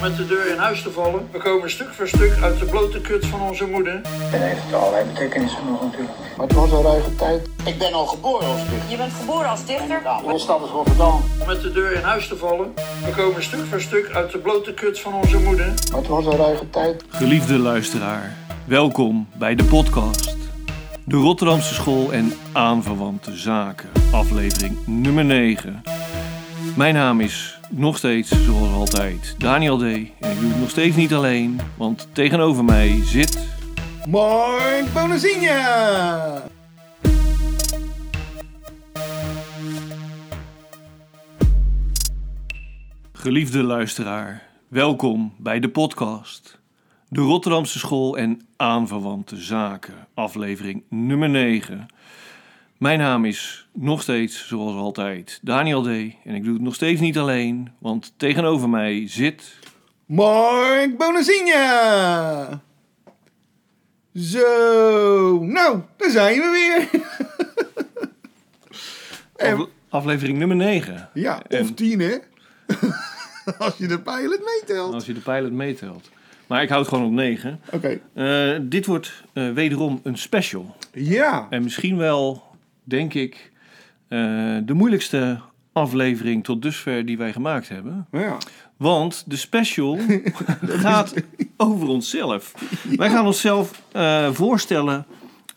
met de deur in huis te vallen. We komen stuk voor stuk uit de blote kut van onze moeder. En heeft allerlei betekenissen nog natuurlijk. Maar het was een ruige tijd. Ik ben al geboren als dichter. Je bent geboren als dichter? Mijn stad is Rotterdam. Met de deur in huis te vallen. We komen stuk voor stuk uit de blote kut van onze moeder. Maar het was een ruige tijd. Geliefde luisteraar, welkom bij de podcast. De Rotterdamse School en aanverwante zaken, aflevering nummer 9. Mijn naam is nog steeds, zoals altijd, Daniel D. En ik doe het nog steeds niet alleen, want tegenover mij zit... Mark Bonazinha! Geliefde luisteraar, welkom bij de podcast. De Rotterdamse School en aanverwante zaken, aflevering nummer 9. Mijn naam is nog steeds, zoals altijd, Daniel D. En ik doe het nog steeds niet alleen, want tegenover mij zit... Mark Bonazinha! Zo, nou, daar zijn we weer. En- aflevering nummer 9. ja, En- of tien hè? Als je de pilot meetelt. Als je de pilot meetelt. Maar ik houd gewoon op 9. Oké, Eh, dit wordt eh, wederom een special. ja. En misschien wel, denk ik, eh, de moeilijkste aflevering tot dusver die wij gemaakt hebben. ja. Want de special gaat over onszelf. Wij gaan onszelf eh, voorstellen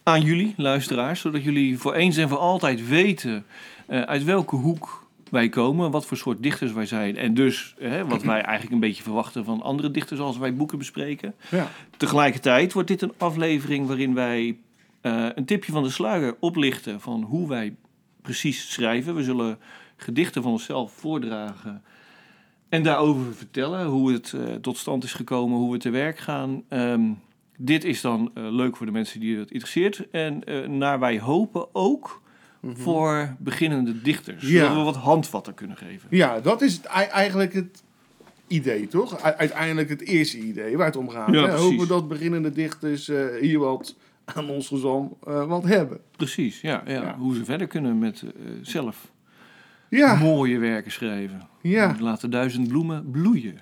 aan jullie, luisteraars, zodat jullie voor eens en voor altijd weten eh, uit welke hoek wij komen, wat voor soort dichters wij zijn. En dus hè, wat wij eigenlijk een beetje verwachten van andere dichters als wij boeken bespreken. ja. Tegelijkertijd wordt dit een aflevering waarin wij eh, een tipje van de sluier oplichten van hoe wij precies schrijven. We zullen gedichten van onszelf voordragen en daarover vertellen hoe het eh, tot stand is gekomen, hoe we te werk gaan. Ehm, dit is dan eh, leuk voor de mensen die het interesseert en naar wij hopen ook voor beginnende dichters, Ja. zodat we wat handvatten kunnen geven. Ja, dat is het, eigenlijk het idee, toch? Uiteindelijk het eerste idee waar het om gaat. Ja, hè? Hopen dat beginnende dichters hier wat aan ons gezam eh, wat hebben. Precies, ja, ja. Ja. hoe ze verder kunnen met eh, zelf Ja, mooie werken schrijven. ja. Laat de duizend bloemen bloeien.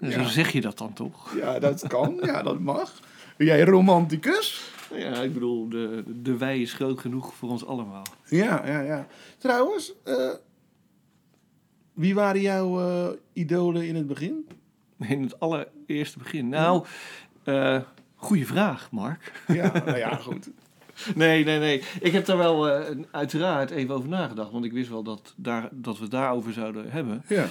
Zo zeg je dat dan toch? ja, dat kan. Ja, dat mag. Ben jij romanticus? Ja, ik bedoel, de, de wei is groot genoeg voor ons allemaal. Ja, ja, ja. Trouwens, eh, wie waren jouw idolen in het begin? In het allereerste begin. Nou, goede vraag, Mark. Ja, nou ja, goed. Nee, nee, nee. Ik heb daar wel eh, uiteraard even over nagedacht. Want ik wist wel dat, daar, dat we het daarover zouden hebben. Ja,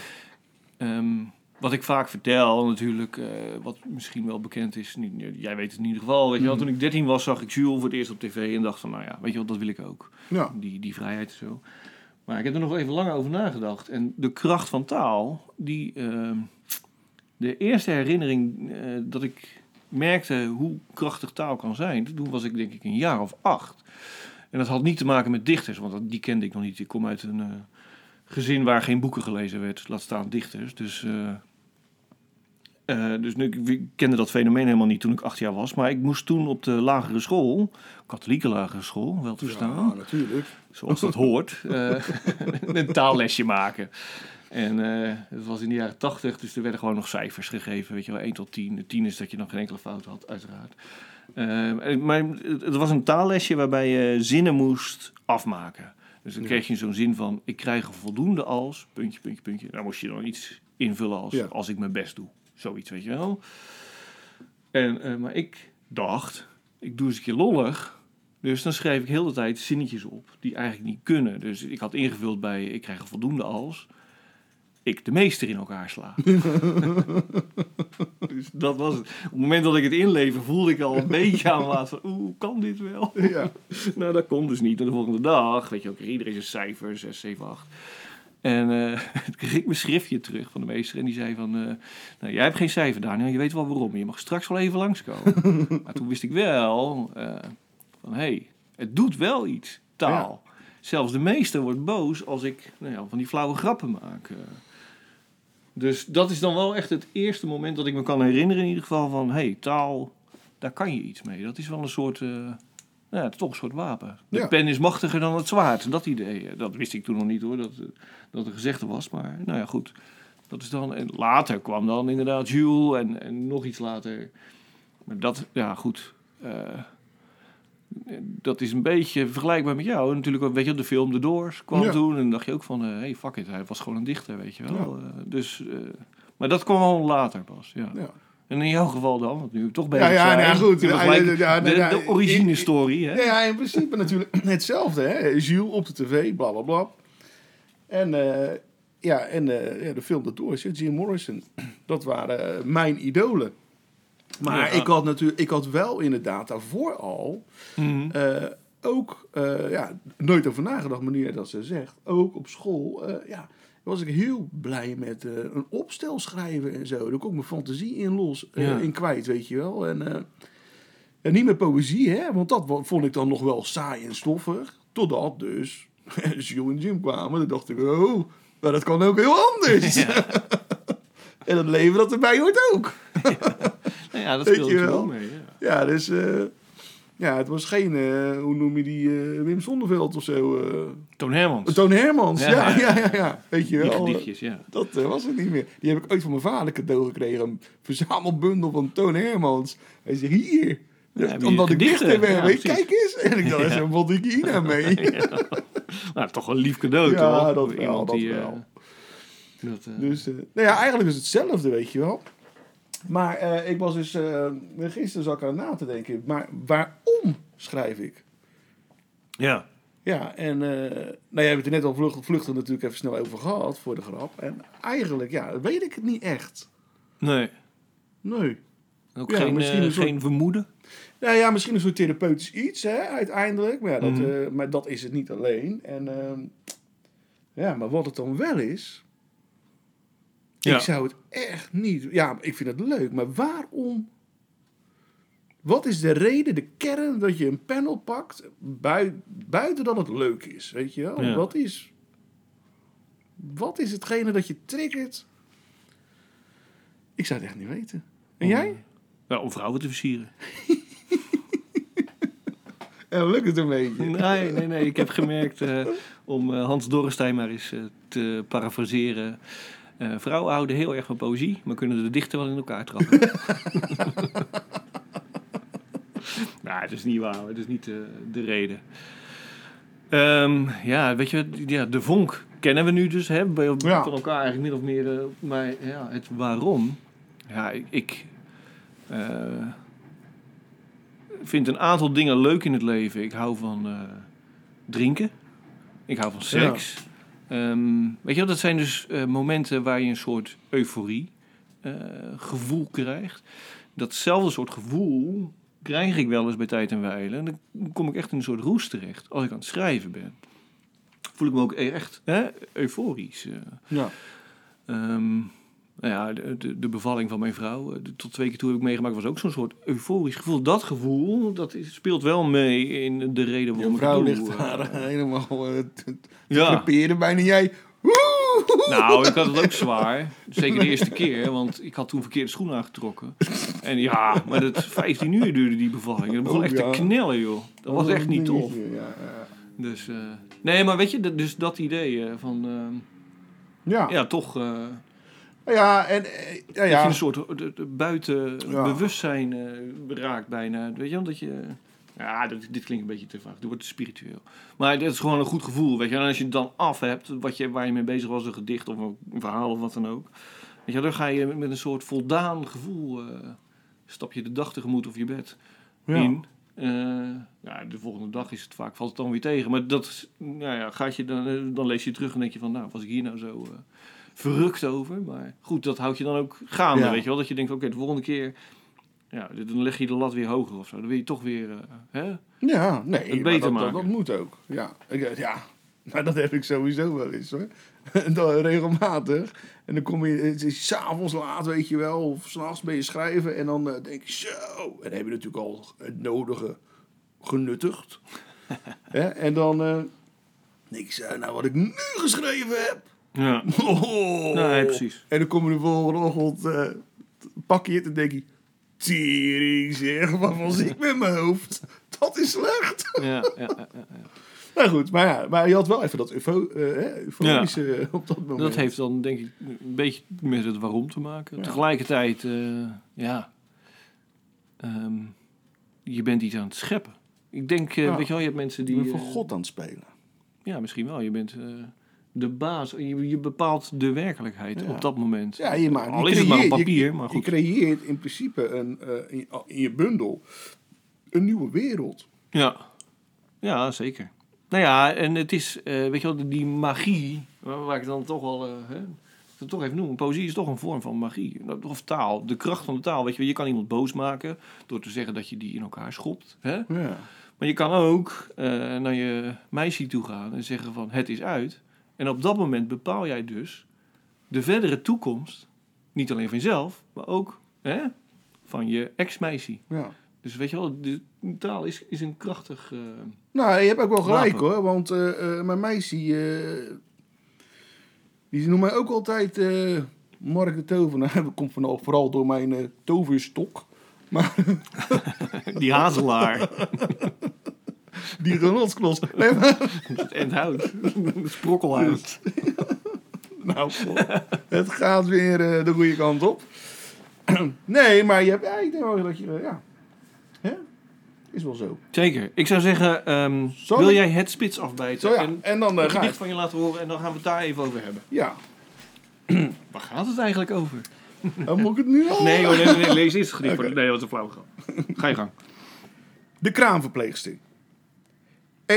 Ehm, wat ik vaak vertel natuurlijk, eh, wat misschien wel bekend is. Niet, jij weet het in ieder geval. Weet je wel, toen ik 13 was, zag ik Jules voor het eerst op tv. En dacht van, nou ja, weet je wat, dat wil ik ook. ja. die, die vrijheid en zo. Maar ik heb er nog even lang over nagedacht. En de kracht van taal, die, ehm, de eerste herinnering eh, dat ik merkte hoe krachtig taal kan zijn, toen was ik denk ik een jaar of acht. En dat had niet te maken met dichters, want die kende ik nog niet. Ik kom uit een eh, gezin waar geen boeken gelezen werd, laat staan dichters. Dus, eh, eh, dus nu, ik kende dat fenomeen helemaal niet toen ik acht jaar was. Maar ik moest toen op de lagere school, katholieke lagere school, wel te verstaan Ja, natuurlijk. zoals dat hoort, een taallesje maken. En eh, het was in de jaren tachtig, dus er werden gewoon nog cijfers gegeven, weet je wel, 1 tot 10. 10 is dat je nog geen enkele fout had, uiteraard. Eh, en- maar het was een taallesje waarbij je zinnen moest afmaken. Dus dan kreeg je zo'n zin van, ik krijg er voldoende als, puntje, puntje, puntje. Daar moest je dan iets invullen als, Ja. als ik mijn best doe. Zoiets, weet je wel. En, eh, maar ik dacht, ik doe eens een keer lollig. Dus dan schreef ik heel de tijd zinnetjes op die eigenlijk niet kunnen. Dus ik had ingevuld bij ik krijg er voldoende als ik de meester in elkaar sla. dus dat was het. Op het moment dat ik het inlever voelde ik al een beetje aan van oeh, kan dit wel? Ja. nou, dat kon dus niet. En de volgende dag, weet je ook, iedereen zijn cijfer, 6, 7, 8. En eh toen kreeg ik mijn schriftje terug van de meester. En die zei van, eh, nou, jij hebt geen cijfer, Daniel. Je weet wel waarom. Je mag straks wel even langskomen. maar toen wist ik wel eh, van, hé, hey, het doet wel iets, taal. Zelfs de meester wordt boos als ik nou ja, van die flauwe grappen maak. Dus dat is dan wel echt het eerste moment dat ik me kan herinneren in ieder geval van... hé, hey, taal, daar kan je iets mee. Dat is wel een soort... eh, nou ja, toch een soort wapen. De Ja. pen is machtiger dan het zwaard. Dat idee. eh, Dat wist ik toen nog niet hoor, dat, eh, dat er gezegd was. Maar nou ja, goed. Dat is dan, en later kwam dan inderdaad Jules en, en nog iets later. Maar dat, ja goed. Dat is een beetje vergelijkbaar met jou. Natuurlijk, weet je, de film The Doors kwam Ja. toen. En dacht je ook van, hé, hey, fuck it, hij was gewoon een dichter, weet je wel. Eh, dus, eh, maar dat kwam al later pas, ja. Ja. En in jouw geval dan, want nu toch bezig Ja, ja, zijn. nou ja, goed. de, de origine-story, hè? Ja, in principe natuurlijk hetzelfde. Hè? Jules op de tv, bla bla bla. En, eh, ja, en eh, ja, de film de Doors, Jim Morrison. Dat waren eh, mijn idolen. Maar Ja. ik had natuurlijk, ik had wel inderdaad daarvoor al Mhm. eh, ook, eh, ja, nooit over nagedacht, jij dat zo zegt. Ook op school, eh, ja, was ik heel blij met een opstel schrijven en zo. Daar kon ik mijn fantasie in los, Ja. in kwijt, weet je wel. En, en niet met poëzie, hè, want dat vond ik dan nog wel saai en stoffig. Totdat dus Jules en Jim kwamen. Dan dacht ik, oh, maar dat kan ook heel anders. en het leven dat erbij hoort ook. Nou ja, dat speelt natuurlijk wel? mee, ja. Ja, dus eh, ja, het was geen, eh, hoe noem je die, eh, Wim Zonneveld of zo. Toon Hermans. Toon Hermans, ja, Ja, ja, ja. Weet je Die wel. gedichtjes, ja. Dat was het niet meer. Die heb ik ooit van mijn vader cadeau gekregen. Een verzamelbundel van Toon Hermans. Hij zegt, hier. Omdat ik dichter ben. Weet precies. kijk eens. En ik dacht, er is een bottine mee. Nou, toch een lief cadeau, Ja, toch? dat wel, Iemand dat die, wel. dat, Dus, nou ja, eigenlijk is het hetzelfde, weet je wel. Maar eh, ik was dus, eh, gisteren zat ik aan na te denken. Maar waarom schrijf ik? ja. Ja, en eh nou, jij hebt het er net al vlucht, vluchtig natuurlijk even snel over gehad, voor de grap. En eigenlijk, ja, weet ik het niet echt. Nee. Nee. Ook Ja, geen, misschien soort- geen vermoeden. Nou ja, misschien een soort therapeutisch iets, hè, uiteindelijk. Maar, ja, dat, Mhm. maar dat is het niet alleen. En ehm, ja, maar wat het dan wel is... Ja. Ik zou het echt niet... Ja, ik vind het leuk, maar waarom... Wat is de reden, de kern dat je een panel pakt... Bui, buiten dat het leuk is, weet je wel? Ja. Wat is... Wat is hetgene dat je triggert? Ik zou het echt niet weten. En jij? Ja, om vrouwen te versieren. Ja, lukt het een beetje? Nee, nee, nee. Ik heb gemerkt, eh, om eh, Hans Dorrestein maar eens eh, te parafraseren. Eh, vrouwen houden heel erg van poëzie, maar kunnen de dichter wel in elkaar trappen. nou, het is niet waar. Het is niet eh, de reden. Ehm, ja, weet je, ja, de vonk kennen we nu dus. Hè, bij, Ja. Van elkaar eigenlijk min of meer. eh, maar ja, het waarom. Ja, ik... vind een aantal dingen leuk in het leven. Ik hou van drinken. Ik hou van seks. Ehm, weet je wel, dat zijn dus eh, momenten waar je een soort euforie eh, gevoel krijgt. Datzelfde soort gevoel krijg ik wel eens bij tijd en wijle. En dan kom ik echt in een soort roes terecht als ik aan het schrijven ben. Voel ik me ook echt hè, euforisch. eh. Ja. Ehm, nou ja, de, de, de bevalling van mijn vrouw, eh, de- tot twee keer toe heb ik meegemaakt, was ook zo'n soort euforisch gevoel. Dat gevoel, dat is, speelt wel mee in de reden Je waarom vrouw ik ligt eh. daar helemaal eh, te, Ja. bijna jij. Nou, ik had het ook zwaar. Zeker de eerste keer, want ik had toen verkeerde schoenen aangetrokken. En ja, maar dat 15 uur duurde die bevalling. Dat begon Oh, echt ja. te knellen, joh. Dat was Oh, echt niet tof. Ja. Dus, eh, nee, maar weet je, dus dat idee eh, van, eh, ja. ja, toch... eh, Ja, en eh, ja, ja. een soort de, de buiten Ja. bewustzijn eh, raakt bijna. Weet je wel, dat je... Ja, dit, dit klinkt een beetje te vaag. Dit wordt te spiritueel. Maar dit is gewoon een goed gevoel, weet je. En als je het dan af hebt, wat je, waar je mee bezig was, een gedicht of een verhaal of wat dan ook. Weet je, dan ga je met een soort voldaan gevoel... eh, stap je de dag tegemoet of je bed Ja. in. Eh, ja, de volgende dag is het vaak, valt het dan weer tegen. Maar dat, nou ja, gaat je dan, eh, dan lees je terug en denk je van, nou, was ik hier nou zo eh, verrukt over? Maar goed, dat houdt je dan ook gaande, Ja. weet je wel? Dat je denkt, oké, de volgende keer, ja, dan leg je de lat weer hoger of zo. Dan wil je toch weer, eh, hè? Ja, nee, Het beter dat, maken. dat moet ook. Ja, ik, ja. Maar dat heb ik sowieso wel eens hoor. Dan regelmatig. En dan kom je, het is s'avonds laat, weet je wel, of s'nachts ben je schrijven. En dan eh, denk je zo. En dan heb je natuurlijk al het nodige genuttigd. En dan eh denk je zo, nou wat ik nu geschreven heb. Ja. Oh. Nee, precies. En dan kom je de volgende ochtend, eh, pak je het en denk je... Tering zeg, wat was ik met mijn hoofd? Dat is slecht. Ja, ja, ja, ja. Nou goed, maar, ja, maar je had wel even dat hè, euforische eh, op dat moment. Dat heeft dan denk ik een beetje met het waarom te maken. Ja. Tegelijkertijd, eh, ja, ehm, je bent iets aan het scheppen. Ik denk, Ja. weet je wel, je hebt mensen die... Die voor eh, God aan het spelen. Ja, misschien wel. Je bent de baas. Je, je bepaalt de werkelijkheid Ja. op dat moment. Ja, je maakt, Al je is het maar op papier, je, maar je goed. creëert in principe een, eh, in, je- in je bundel een nieuwe wereld. Ja. ja, zeker. Nou ja, en het is, eh, weet je wel, die magie, waar ik dan toch wel, eh, hè, toch even noemen. Poëzie is toch een vorm van magie. Of taal, de kracht van de taal. Weet je, je kan iemand boos maken door te zeggen dat je die in elkaar schopt. Hè? Ja. Maar je kan ook naar je meisje toe gaan en zeggen van het is uit. En op dat moment bepaal jij dus de verdere toekomst. Niet alleen van jezelf, maar ook hè, van je ex-meisje. ja. Dus weet je wel, de taal is, is een krachtig... eh, Nou, je hebt ook wel gelijk Wapen. hoor. Want eh, eh, mijn meisje, die noemt mij ook altijd Mark de Tovenaar. Dat komt van, vooral door mijn toverstok. Maar die hazelaar, die genotsklos. Nee, maar, het endhout, het sprokkelhout. nou, het gaat weer eh, de goede kant op. nee, maar je hebt, ja, ik denk wel dat je, ja. Hè? Is wel zo. Zeker. Ik zou zeggen, ehm, wil jij het spits afbijten Zo ja, en en dan een ga ik. van je laten horen en dan gaan we het daar even over hebben. Ja, Waar gaat het eigenlijk over? dan moet ik het nu al. Nee hoor, nee, nee, lees eerst het gedicht. Nee, dat is een flauw grap. Ga je gang. De kraamverpleegster.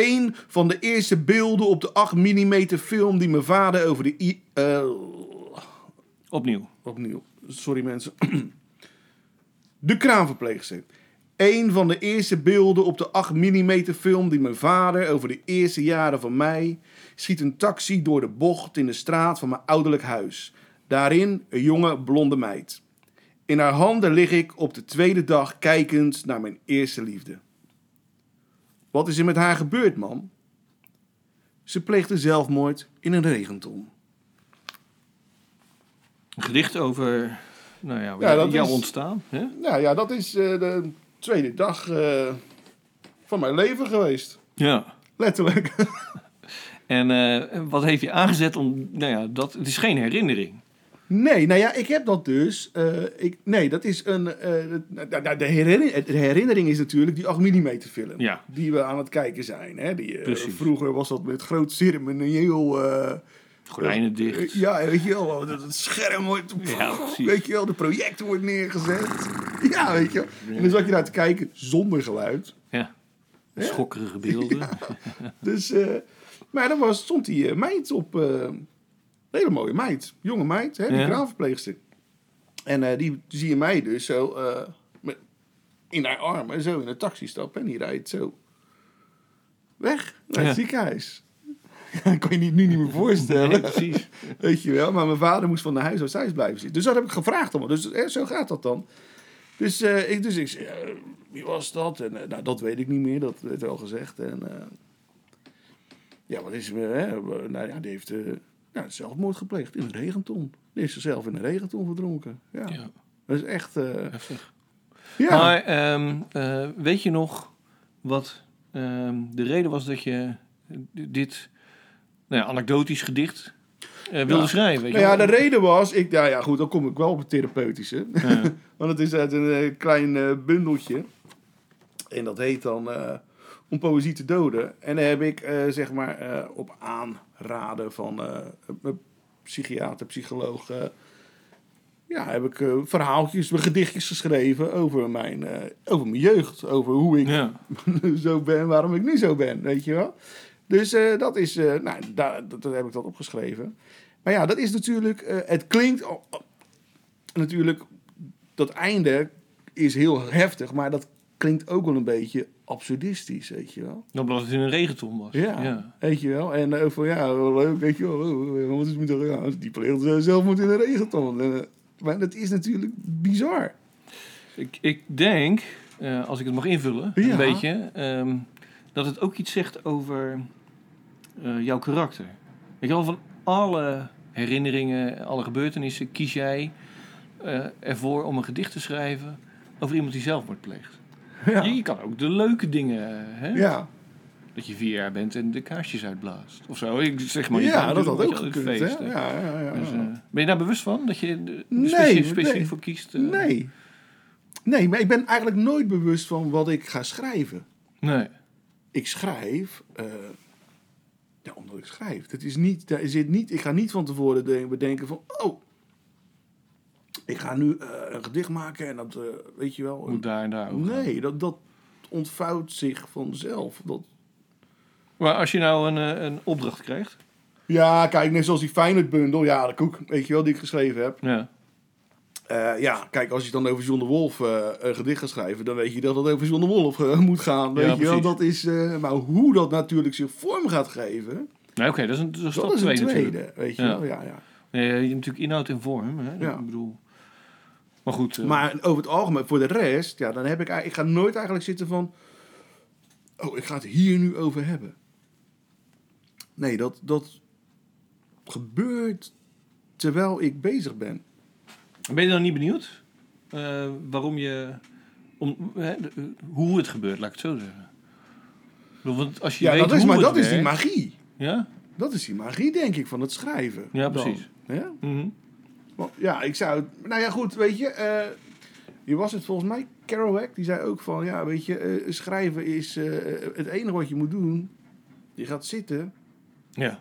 Eén van de eerste beelden op de 8 mm film die mijn vader over de... I eh, Opnieuw. opnieuw. Sorry mensen. De kraamverpleegster. Eén van de eerste beelden op de 8 mm film die mijn vader over de eerste jaren van mij schiet een taxi door de bocht in de straat van mijn ouderlijk huis. Daarin een jonge blonde meid. In haar handen lig ik op de tweede dag kijkend naar mijn eerste liefde. Wat is er met haar gebeurd, man? Ze pleegde zelfmoord in een regenton. Een gedicht over nou ja, Ja, dat jouw is- ontstaan. Hè? Nou ja, dat is eh, de tweede dag eh, van mijn leven geweest. Ja. Letterlijk. En eh, wat heeft je aangezet om... Nou ja, dat, het is geen herinnering. Nee, nou ja, ik heb dat dus. eh, ik, nee, dat is een. eh, de, de, de herinnering, de herinnering is natuurlijk die 8 mm film. Ja. Die we aan het kijken zijn. Hè? Die, eh, vroeger was dat met groot ceremonieel. Gordijnen dicht. ja, weet je wel. Dat het scherm wordt. Ja, precies. Weet je wel, de projector wordt neergezet. Ja, weet je. wel. En dan zat je daar te kijken zonder geluid. Ja. Schokkerige beelden. Dus, maar dan was, stond die meid op. hele mooie meid. Jonge meid, hè, die Ja. kraamverpleegster. En eh, die zie je mij dus zo eh, met, in haar armen zo in een taxi stappen. En die rijdt zo weg naar het Ja. ziekenhuis. Dat kan je niet, nu niet meer voorstellen. Nee, precies. Weet je wel. Maar mijn vader moest van de huis uit huis blijven zitten. Dus dat heb ik gevraagd allemaal. Dus hè, zo gaat dat dan. Dus, eh, ik, dus ik zei, wie was dat? En nou, dat weet ik niet meer. Dat werd wel gezegd. En ja, wat is er? Nou ja, die heeft eh, nou, zelfmoord gepleegd in een regenton. Die heeft zichzelf in een regenton verdronken. Ja. Ja, Dat is echt... eh, heftig. ja. Maar ehm, eh, weet je nog wat ehm, de reden was dat je dit nou ja, anekdotisch gedicht eh, wilde Ja. schrijven? Weet Nou je ja, wel? de reden was, ik, nou ja, goed, dan kom ik wel op het therapeutische. Ja. Want het is uit een eh, klein eh, bundeltje. En dat heet dan eh, Om Poëzie te Doden. En daar heb ik, eh, zeg maar, eh, op aanraden van eh, mijn psychiater, psycholoog... eh, ja, heb ik eh, verhaaltjes, gedichtjes geschreven over mijn, eh, over mijn jeugd. Over hoe ik Ja. zo ben, waarom ik nu zo ben, weet je wel. Dus eh, dat is, eh, nou, daar, dat, dat heb ik dat opgeschreven. Maar ja, dat is natuurlijk, eh, het klinkt natuurlijk, dat einde is heel heftig, maar dat klinkt ook wel een beetje absurdistisch, weet je wel. Omdat het in een regenton was. Ja, ja. weet je wel. En eh, van ja, leuk, weet je wel. oh, oh, Wat is met de, ja, die pleegt zelfmoord in een regenton. En, eh, maar dat is natuurlijk bizar. Ik, ik denk, eh, als ik het mag invullen, Ja. een beetje, ehm, dat het ook iets zegt over jouw karakter. Weet je wel, van alle herinneringen, alle gebeurtenissen, kies jij ervoor om een gedicht te schrijven over iemand die zelfmoord pleegt. Ja. Je, je kan ook de leuke dingen, hè? Ja. dat je vier jaar bent en de kaarsjes uitblaast. Of zo. Ik zeg maar niet ja, dat had ook je gekund, het hè? feest, Ja, ja, ja. Dus, eh, ben je daar bewust van? Dat je er Nee, specifiek, specifiek nee. voor kiest? eh? Nee. Nee, maar ik ben eigenlijk nooit bewust van wat ik ga schrijven. Nee. Ik schrijf... eh, ja, omdat ik schrijf. Het is niet, daar zit niet, ik ga niet van tevoren de- bedenken van... Oh, ik ga nu eh, een gedicht maken en dat, eh, weet je wel... Moet daar en daar over gaan. nee, dat, dat ontvouwt zich vanzelf. Dat, Maar als je nou een, eh, een opdracht krijgt. ja, kijk, net zoals die Feyenoord-bundel. Ja, de koek, weet je wel, die ik geschreven heb. Ja. Ja, kijk, als je dan over John de Wolf een gedicht gaat schrijven, dan weet je dat het over John de Wolf moet gaan. Weet Ja, je wel, dat is, maar hoe dat natuurlijk zich vorm gaat geven, Nee, oké, dat is een, dat is dat stap is een twee tweede. Weet je Ja. wel, ja, ja. Nee, je hebt natuurlijk inhoud en vorm. Hè? Ja. Ik bedoel... Maar goed. eh, Maar over het algemeen, voor de rest, ja, dan heb ik, eigenlijk- ik ga nooit eigenlijk zitten van, oh, ik ga het hier nu over hebben. Nee, dat, dat gebeurt terwijl ik bezig ben. Ben je dan niet benieuwd? eh, waarom je... Om, hè, de- hoe het gebeurt, laat ik het zo zeggen. Want als je Ja, weet dat is, maar dat is die magie. Ja? Dat is die magie, denk ik, van het schrijven. Ja, dan. precies. Ja? Ja, ik zou... het- Nou ja, goed, weet je... eh die was het volgens mij, Kerouac, die zei ook van... Ja, weet je, eh, schrijven is eh, het enige wat je moet doen. Je gaat zitten Ja.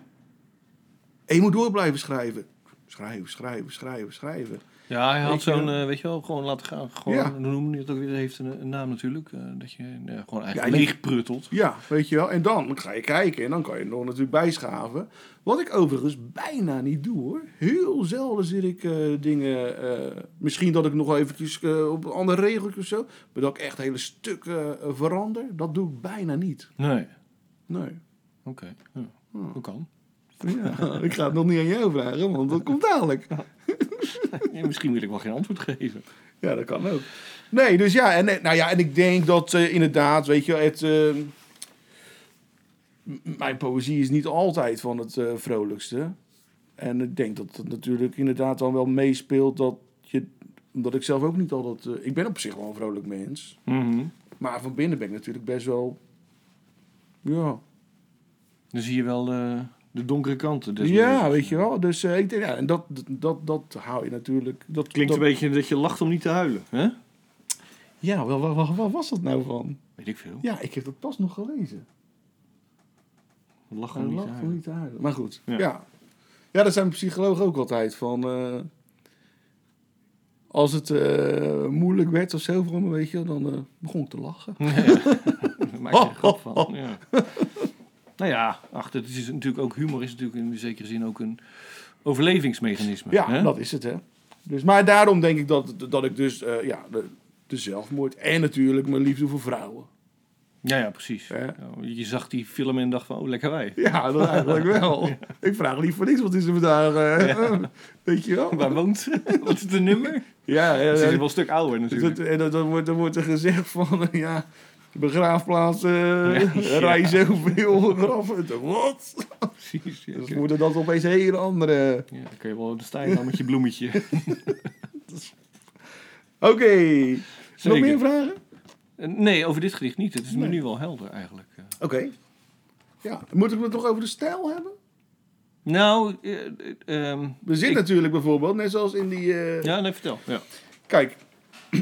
en je moet door blijven schrijven. Schrijven, schrijven, schrijven, schrijven. Ja, hij had zo'n, wel? eh, weet je wel, gewoon laten gaan. Gewoon, Ja. noem je het ook weer? Dat heeft een, een naam natuurlijk. eh, dat je eh, gewoon eigenlijk leeg pruttelt. Ja, weet je wel. En dan ga je kijken en dan kan je er nog natuurlijk bijschaven. Wat ik overigens bijna niet doe hoor. Heel zelden zit ik eh, dingen... eh, misschien dat ik nog eventjes eh, op een ander regeltje of zo... Maar dat ik echt hele stukken eh, verander. Dat doe ik bijna niet. Nee. Nee. Oké. Ja. Hoe kan? Ja, ik ga het nog niet aan jou vragen, want dat komt dadelijk. Ja, misschien wil ik wel geen antwoord geven. Ja, dat kan ook. Nee, dus ja, en, eh, nou ja, en ik denk dat eh, inderdaad, weet je, het, eh, m- mijn poëzie is niet altijd van het eh, vrolijkste. En ik denk dat het natuurlijk inderdaad dan wel meespeelt dat je, omdat ik zelf ook niet altijd, ik ben op zich wel een vrolijk mens, Mhm. maar van binnen ben ik natuurlijk best wel, ja, Dan zie je wel de, donkere kanten. des ja, weet je wel. Dus eh, ik denk, ja, en dat, dat, dat hou je natuurlijk. Dat Klinkt dat, een beetje dat je lacht om niet te huilen. Hè? Ja, wel, wat, wat, wat was dat nou van? Weet ik veel. Ja, ik heb dat pas nog gelezen. Lachen om niet lach niet te huilen. Maar goed, Ja. ja. ja. dat zijn psychologen ook altijd van... eh, als het eh, moeilijk werd of zo voor me, weet je, dan begon ik te lachen. Ja, Daar maak je grap van. Ja. Nou ja, ach, het is natuurlijk ook humor is natuurlijk in zekere zin ook een overlevingsmechanisme. Ja, hè? dat is het, hè. Dus, maar daarom denk ik dat, dat ik dus, eh, ja, de, de zelfmoord en natuurlijk mijn liefde voor vrouwen. ja, ja, precies. Je zag die film en dacht van, oh, lekker wij. Ja, dat eigenlijk wel. Ik vraag niet voor niks, wat is er vandaag, eh, weet je wel? Waar woont ze? Wat is het nummer? Ja, ja, Ze is wel een stuk ouder natuurlijk. dat, en dan, wordt, dan wordt er gezegd van, ja, begraafplaats, eh Ja. zoveel graven. Wat? Precies. Ja, Dus worden dat opeens hele andere... Ja, dan kun je wel, dan sta je dan met je bloemetje. Oké, nog meer vragen? Eh, Nee, over dit gedicht niet. Het is me nu wel helder eigenlijk. Eh, Oké. Ja, moeten we het nog over de stijl hebben? Nou, eh, eh, ehm, We zitten ik- natuurlijk bijvoorbeeld, net zoals in die... Ja, nee, vertel. Ja. Kijk,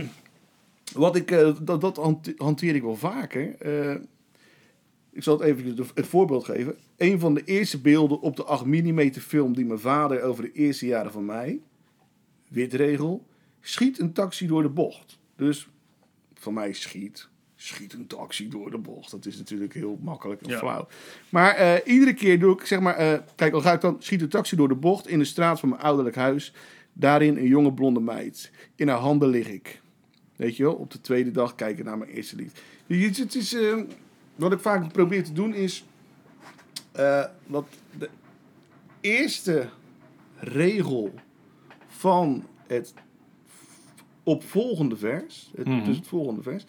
wat ik, eh, dat, dat hante- hanteer ik wel vaker. Eh, ik zal het even een voorbeeld geven. Een van de eerste beelden op de 8 mm film die mijn vader over de eerste jaren van mij, witregel, schiet een taxi door de bocht. Dus van mij schiet, schiet een taxi door de bocht. Dat is natuurlijk heel makkelijk en Ja. flauw. Maar eh, iedere keer doe ik, zeg maar, kijk, al ga ik dan, schiet een taxi door de bocht in de straat van mijn ouderlijk huis. Daarin een jonge blonde meid. In haar handen lig ik. Weet je wel, op de tweede dag kijken naar mijn eerste lied. Je- Het is, eh, wat ik vaak probeer te doen is... eh, dat de eerste regel van het opvolgende vers... Het, Mhm. Dus het volgende vers...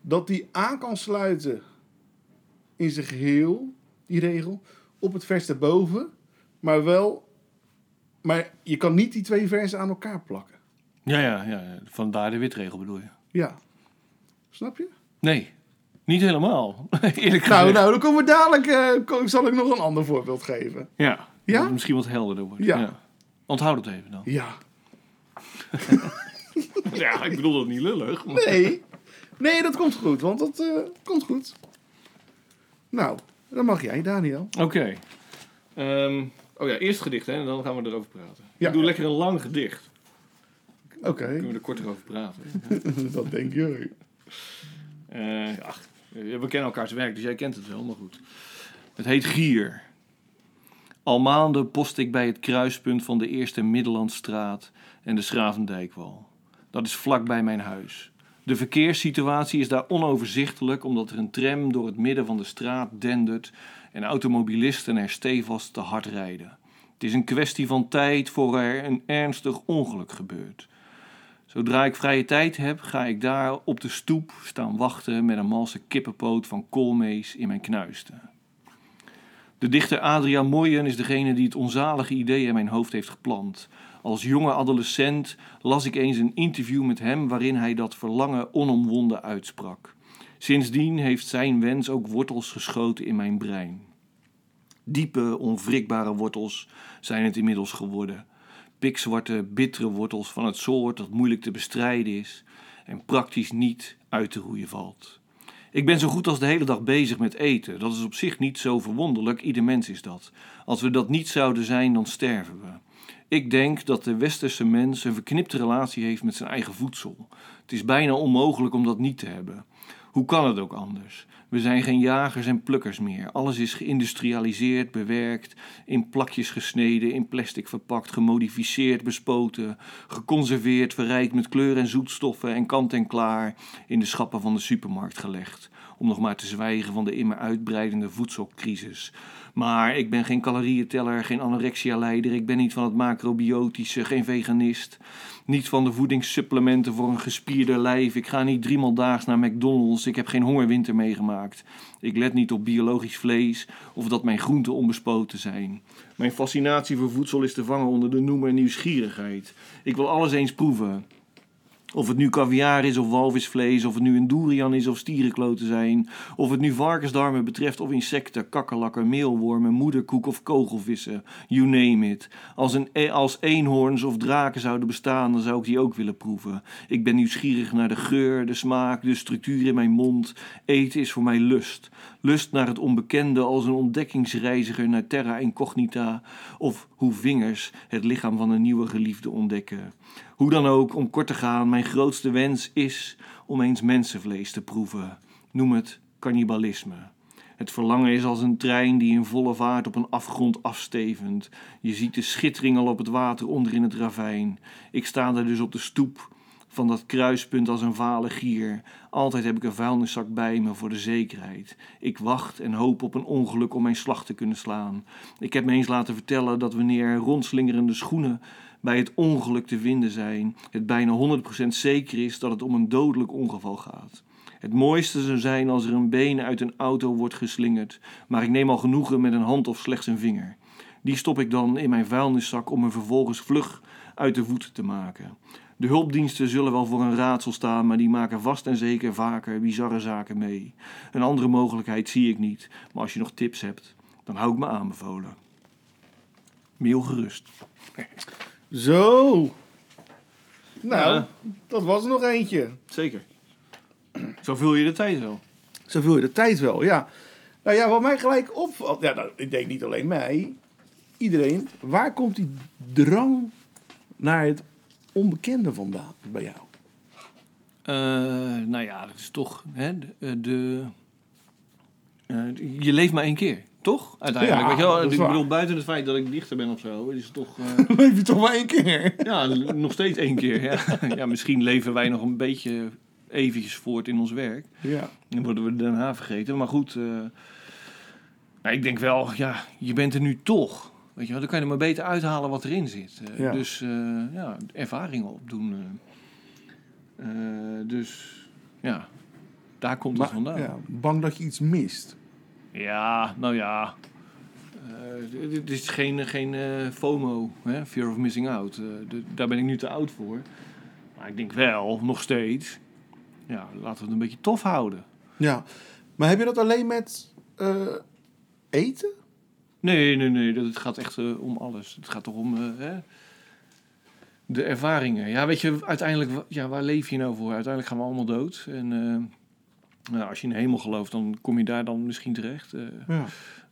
Dat die aan kan sluiten in zijn geheel, die regel, op het vers daarboven. Maar wel... Maar je kan niet die twee versen aan elkaar plakken. Ja, ja, ja. vandaar de witregel bedoel je? Ja. Snap je? Nee. Niet helemaal. Eerlijk Nou, gezegd. nou, dan komen we dadelijk. ko- zal ik nog een ander voorbeeld geven? Ja. Ja? Dat misschien wat helderder wordt. Ja. Onthoud het even dan. Ja. Ja, ik bedoel dat niet lullig. maar- Nee. Nee, dat komt goed, want dat eh, komt goed. Nou, dan mag jij, Daniel. Oké. Ehm, oh ja, eerst gedicht hè, en dan gaan we erover praten. Ja. Ik doe lekker een lang gedicht. Oké, Kunnen we er korter over praten. dat denk je. Eh, ach, we kennen elkaars werk, dus jij kent het wel, maar goed. Het heet Gier. Al maanden post ik bij het kruispunt van de Eerste Middellandstraat en de Schravendijkwal. Dat is vlak bij mijn huis. De verkeerssituatie is daar onoverzichtelijk omdat er een tram door het midden van de straat dendert en automobilisten er stevast te hard rijden. Het is een kwestie van tijd voor er een ernstig ongeluk gebeurt. Zodra ik vrije tijd heb, ga ik daar op de stoep staan wachten met een malse kippenpoot van koolmees in mijn knuisten. De dichter Adriaan Moyen is degene die het onzalige idee in mijn hoofd heeft geplant. Als jonge adolescent las ik eens een interview met hem waarin hij dat verlangen onomwonden uitsprak. Sindsdien heeft zijn wens ook wortels geschoten in mijn brein. Diepe, onwrikbare wortels zijn het inmiddels geworden pikzwarte, bittere wortels van het soort dat moeilijk te bestrijden is en praktisch niet uit te roeien valt. Ik ben zo goed als de hele dag bezig met eten. Dat is op zich niet zo verwonderlijk, ieder mens is dat. Als we dat niet zouden zijn, dan sterven we. Ik denk dat de westerse mens een verknipte relatie heeft met zijn eigen voedsel. Het is bijna onmogelijk om dat niet te hebben. Hoe kan het ook anders? We zijn geen jagers en plukkers meer. Alles is geïndustrialiseerd, bewerkt, in plakjes gesneden, in plastic verpakt, gemodificeerd, bespoten, geconserveerd, verrijkt met kleur en zoetstoffen en kant en klaar in de schappen van de supermarkt gelegd. Om nog maar te zwijgen van de immer uitbreidende voedselcrisis. Maar ik ben geen calorieënteller, geen anorexia-leider, ik ben niet van het macrobiotische, geen veganist. Niet van de voedingssupplementen voor een gespierder lijf. Ik ga niet driemaal daags naar McDonald's. Ik heb geen hongerwinter meegemaakt. Ik let niet op biologisch vlees of dat mijn groenten onbespoten zijn. Mijn fascinatie voor voedsel is te vangen onder de noemer nieuwsgierigheid. Ik wil alles eens proeven. Of het nu caviar is of walvisvlees, of het nu een durian is of stierenkloten zijn, of het nu varkensdarmen betreft of insecten, kakkerlakken, meelwormen, moederkoek of kogelvissen, you name it. Als, een, e- als eenhoorns of draken zouden bestaan, dan zou ik die ook willen proeven. Ik ben nieuwsgierig naar de geur, de smaak, de structuur in mijn mond. Eten is voor mij lust. Lust naar het onbekende als een ontdekkingsreiziger naar terra incognita, of hoe vingers het lichaam van een nieuwe geliefde ontdekken. Hoe dan ook, om kort te gaan, mijn grootste wens is om eens mensenvlees te proeven. Noem het cannibalisme. Het verlangen is als een trein die in volle vaart op een afgrond afstevend. Je ziet de schittering al op het water onder in het ravijn. Ik sta daar dus op de stoep van dat kruispunt als een vale gier. Altijd heb ik een vuilniszak bij me voor de zekerheid. Ik wacht en hoop op een ongeluk om mijn slag te kunnen slaan. Ik heb me eens laten vertellen dat wanneer er rondslingerende schoenen bij het ongeluk te vinden zijn, het bijna 100% zeker is dat het om een dodelijk ongeval gaat. Het mooiste zou zijn als er een been uit een auto wordt geslingerd, maar ik neem al genoegen met een hand of slechts een vinger. Die stop ik dan in mijn vuilniszak om me vervolgens vlug uit de voeten te maken. De hulpdiensten zullen wel voor een raadsel staan, maar die maken vast en zeker vaker bizarre zaken mee. Een andere mogelijkheid zie ik niet, maar als je nog tips hebt, dan hou ik me aanbevolen. Mail gerust. Zo. Nou, Ja. dat was er nog eentje. Zeker. Zo vul je de tijd wel. Zo vul je de tijd wel, ja. Nou ja, wat mij gelijk opvalt... Ja, nou, ik denk niet alleen mij. Iedereen. Waar komt die drang naar het onbekende vandaan bij jou? Eh, nou ja, dat is toch hè, de. de- eh, je leeft maar één keer, toch? Uiteindelijk. Ja, weet je wel? ik waar. bedoel, buiten het feit dat ik dichter ben of zo, is het toch. eh, Leef je toch maar één keer? ja, nog steeds één keer. Ja. ja, misschien leven wij nog een beetje eventjes voort in ons werk. Ja. Dan worden we daarna vergeten. Maar goed, eh, nou, ik denk wel, ja, je bent er nu toch. Weet je wel, dan kan je er maar beter uithalen wat erin zit. Eh, Ja. Dus eh, ja, ervaringen opdoen. eh. Dus ja, daar komt het vandaan. Ja, ja, bang dat je iets mist. nou ja. Dit is geen, geen FOMO, hè? Fear of Missing Out. Daar ben ik nu te oud voor. Maar ik denk wel, nog steeds, ja, laten we het een beetje tof houden. Ja. Maar heb je dat alleen met eten? Nee, nee, nee. Dat, het gaat echt eh, om alles. Het gaat toch om eh, hè? de ervaringen. Ja, weet je, uiteindelijk, ja, waar leef je nou voor? Uiteindelijk gaan we allemaal dood. En eh, nou, als je in de hemel gelooft, dan kom je daar dan misschien terecht. Ja.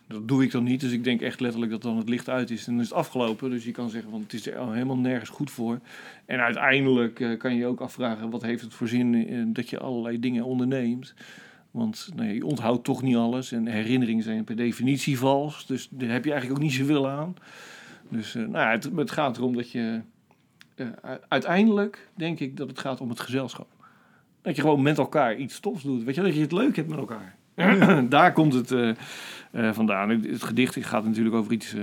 dat doe ik dan niet. Dus ik denk echt letterlijk dat dan het licht uit is. En dan is het afgelopen. Dus je kan zeggen, van het is er helemaal nergens goed voor. En uiteindelijk kan je je ook afvragen, wat heeft het voor zin dat je allerlei dingen onderneemt. Want je onthoudt toch niet alles. En herinneringen zijn per definitie vals. Dus daar heb je eigenlijk ook niet zoveel aan. Dus eh, nou ja, het, het gaat erom dat je... eh, uiteindelijk denk ik dat het gaat om het gezelschap. Dat je gewoon met elkaar iets tofs doet. Weet je, dat je het leuk hebt met elkaar. Daar komt het eh, vandaan. Het, gedicht gaat natuurlijk over iets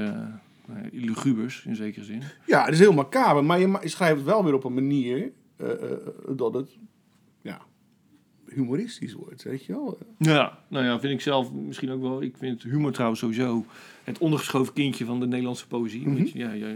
lugubers, in zekere zin. Ja, het is heel macaber, maar je, schrijft het wel weer op een manier dat het ja, humoristisch wordt, weet je wel. Ja, nou ja, vind ik zelf misschien ook wel. Ik vind humor trouwens sowieso het ondergeschoven kindje van de Nederlandse poëzie. Mhm. Weet je, ja, ja,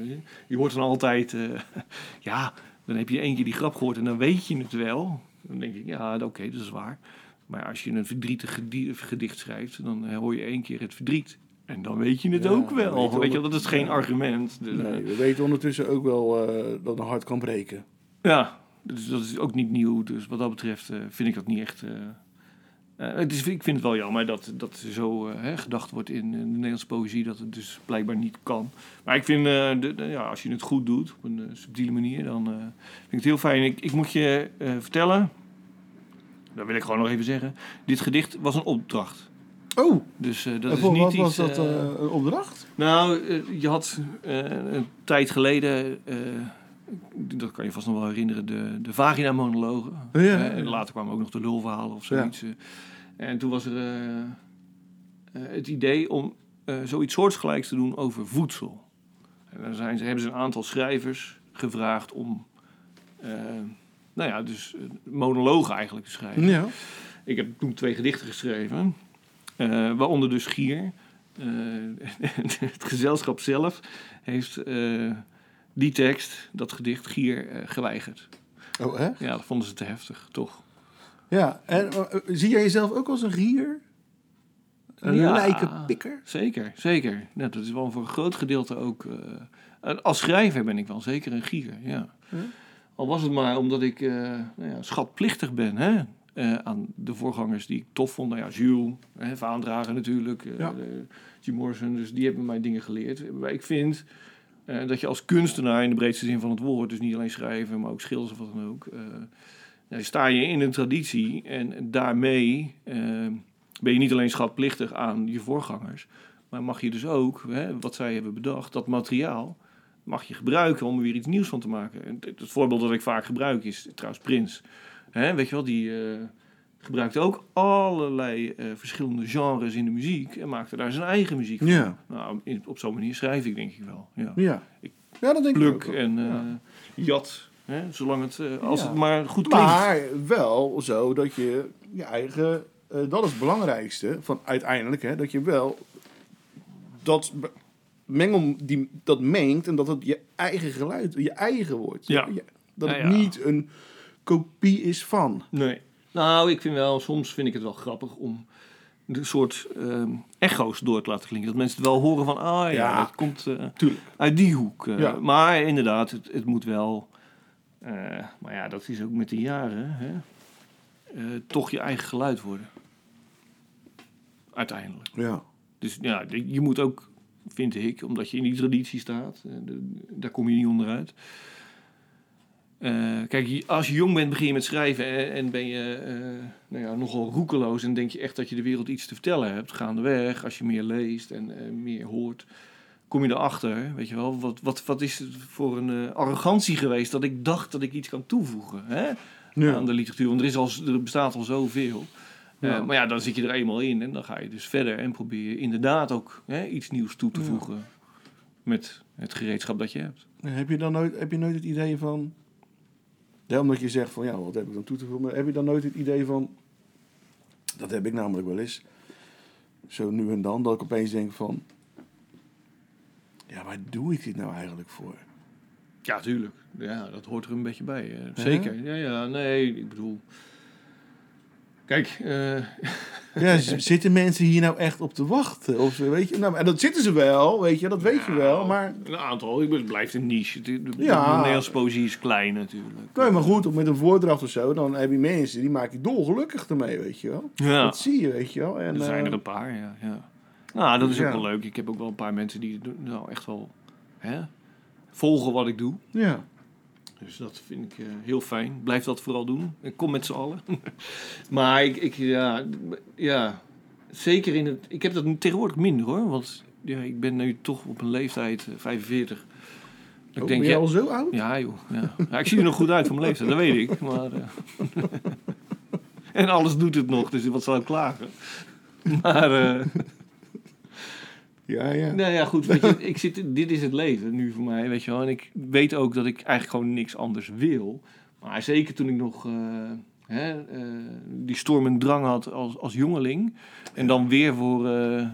je hoort dan altijd, eh, ja, dan heb je één keer die grap gehoord en dan weet je het wel. Dan denk ik, ja, oké, dat is waar. Maar als je een verdrietig gedi- gedicht schrijft, dan eh, hoor je één keer het verdriet. En dan weet je het Ja, ook weet wel. je Weet je, dat is geen argument. Dus, Nee, we weten ondertussen ook wel eh, dat een hart kan breken. ja, dus dat is ook niet nieuw. Dus wat dat betreft eh, vind ik dat niet echt. eh, eh, het is, ik vind het wel jammer dat, dat zo hè, gedacht wordt in, de Nederlandse poëzie dat het dus blijkbaar niet kan. Maar ik vind, de, de- ja, als je het goed doet, op een subtiele manier, dan vind ik het heel fijn. Ik, ik moet je vertellen, dat wil ik gewoon nog even zeggen, dit gedicht was een opdracht. Oh, Dus dat en is niet wat iets... was dat een opdracht? nou, je had een tijd geleden, dat kan je vast nog wel herinneren, de, de vagina-monologen. Ja, Eh, ja. en later kwamen ook nog de lulverhalen of zoiets. eh. En toen was er eh, het idee om zoiets soortgelijks te doen over voedsel. En dan zijn ze, hebben ze een aantal schrijvers gevraagd om, nou ja, dus monologen eigenlijk te schrijven. Ja. Ik heb toen twee gedichten geschreven, waaronder dus Gier. Het gezelschap zelf heeft die tekst, dat gedicht, Gier, eh, geweigerd. Oh, hè? Ja, dat vonden ze te heftig, toch? Ja, en eh, zie jij jezelf ook als een gier? Een Ja. lijkenpikker? Zeker, zeker. Dat is wel voor een groot gedeelte ook... eh, als schrijver ben ik wel zeker een gier, ja. Al was het maar omdat ik nou ja, schatplichtig ben hè? aan de voorgangers die ik tof vond. Nou ja, Jules, hè, natuurlijk, Ja. Jim Morrison. Dus die hebben mij dingen geleerd. Maar ik vind eh, dat je als kunstenaar in de breedste zin van het woord... dus niet alleen schrijven, maar ook schilderen of wat dan ook... eh, nou, sta je in een traditie en daarmee eh, ben je niet alleen schatplichtig aan je voorgangers... maar mag je dus ook, hè, wat zij hebben bedacht, dat materiaal mag je gebruiken om er weer iets nieuws van te maken. En het, voorbeeld dat ik vaak gebruik is trouwens Prins. Hè, weet je wel, die gebruikte ook allerlei eh, verschillende genres in de muziek en maakte daar zijn eigen muziek van. Ja. Nou, in- op zo'n manier schrijf ik denk ik wel. Ja. Ja. Ik Ja, dat denk ik ook. En Ja. jat, hè, zolang het, eh, als Ja. het maar goed klinkt. Maar wel zo dat je je eigen... dat is het belangrijkste van uiteindelijk, hè, dat je wel dat mengel die dat mengt en dat het je eigen geluid, je eigen wordt. Ja. Dat het niet een kopie is van. Nee. Nou, ik vind wel, soms vind ik het wel grappig om de soort ehm, echo's door te laten klinken. Dat mensen het wel horen van, ah ja, Ja. het komt eh, uit die hoek. eh. Ja. Maar inderdaad, het, het moet wel, eh, maar ja, dat is ook met de jaren, hè, toch je eigen geluid worden. Uiteindelijk. Ja. Dus ja, je moet ook, vind ik, omdat je in die traditie staat, daar kom je niet onderuit. Eh, kijk, als je jong bent, begin je met schrijven en, en ben je eh, nou ja, nogal roekeloos en denk je echt dat je de wereld iets te vertellen hebt. Gaandeweg, als je meer leest en eh, meer hoort, kom je erachter, weet je wel, wat, wat, wat is het voor een arrogantie geweest dat ik dacht dat ik iets kan toevoegen hè, Ja. aan de literatuur. Want er, is al, er bestaat al zoveel. Ja. maar ja, dan zit je er eenmaal in en dan ga je dus verder en probeer je inderdaad ook hè, iets nieuws toe te voegen met het gereedschap dat je hebt. Heb je dan nooit, heb je nooit het idee van... Ja, omdat je zegt van, ja, wat heb ik dan toe te voegen? Maar heb je dan nooit het idee van... Dat heb ik namelijk wel eens. Zo nu en dan, dat ik opeens denk van... Ja, waar doe ik dit nou eigenlijk voor? Ja, tuurlijk. Ja, dat hoort er een beetje bij. zeker. Ja, ja, nee, ik bedoel... Kijk, eh, Ja, zitten mensen hier nou echt op te wachten? Of, weet je, nou, en dat zitten ze wel, weet je, dat weet je wel. Maar, een aantal, het blijft een niche. De, de, Ja. de Nederlandse poëzie is klein natuurlijk. nee, maar goed, met een voordracht of zo, dan heb je mensen die maak je dolgelukkig ermee, weet je wel. Ja, Dat zie je, weet je wel. En, er zijn eh, er een paar, ja. ja. Nou, dat is ook wel leuk. Ik heb ook wel een paar mensen die nou, echt wel hè, volgen wat ik doe. Ja, Dus dat vind ik eh, heel fijn. Blijf dat vooral doen. Ik kom met z'n allen. maar ik, ik ja, ja, zeker in het... Ik heb dat tegenwoordig minder hoor. Want ja, ik ben nu toch op een leeftijd, eh, 45. Ik oh, denk, ben je ja, al zo oud? ja joh. Ja. Ja, ik zie er nog goed uit voor mijn leeftijd, dat weet ik. Maar, eh, en alles doet het nog, dus wat zal ik klagen? Maar... eh, Ja, ja. nou ja, goed. Weet je, ik zit, dit is het leven nu voor mij, weet je wel. En ik weet ook dat ik eigenlijk gewoon niks anders wil. Maar zeker toen ik nog eh, hè, eh, die storm en drang had als, als jongeling. En dan weer voor eh,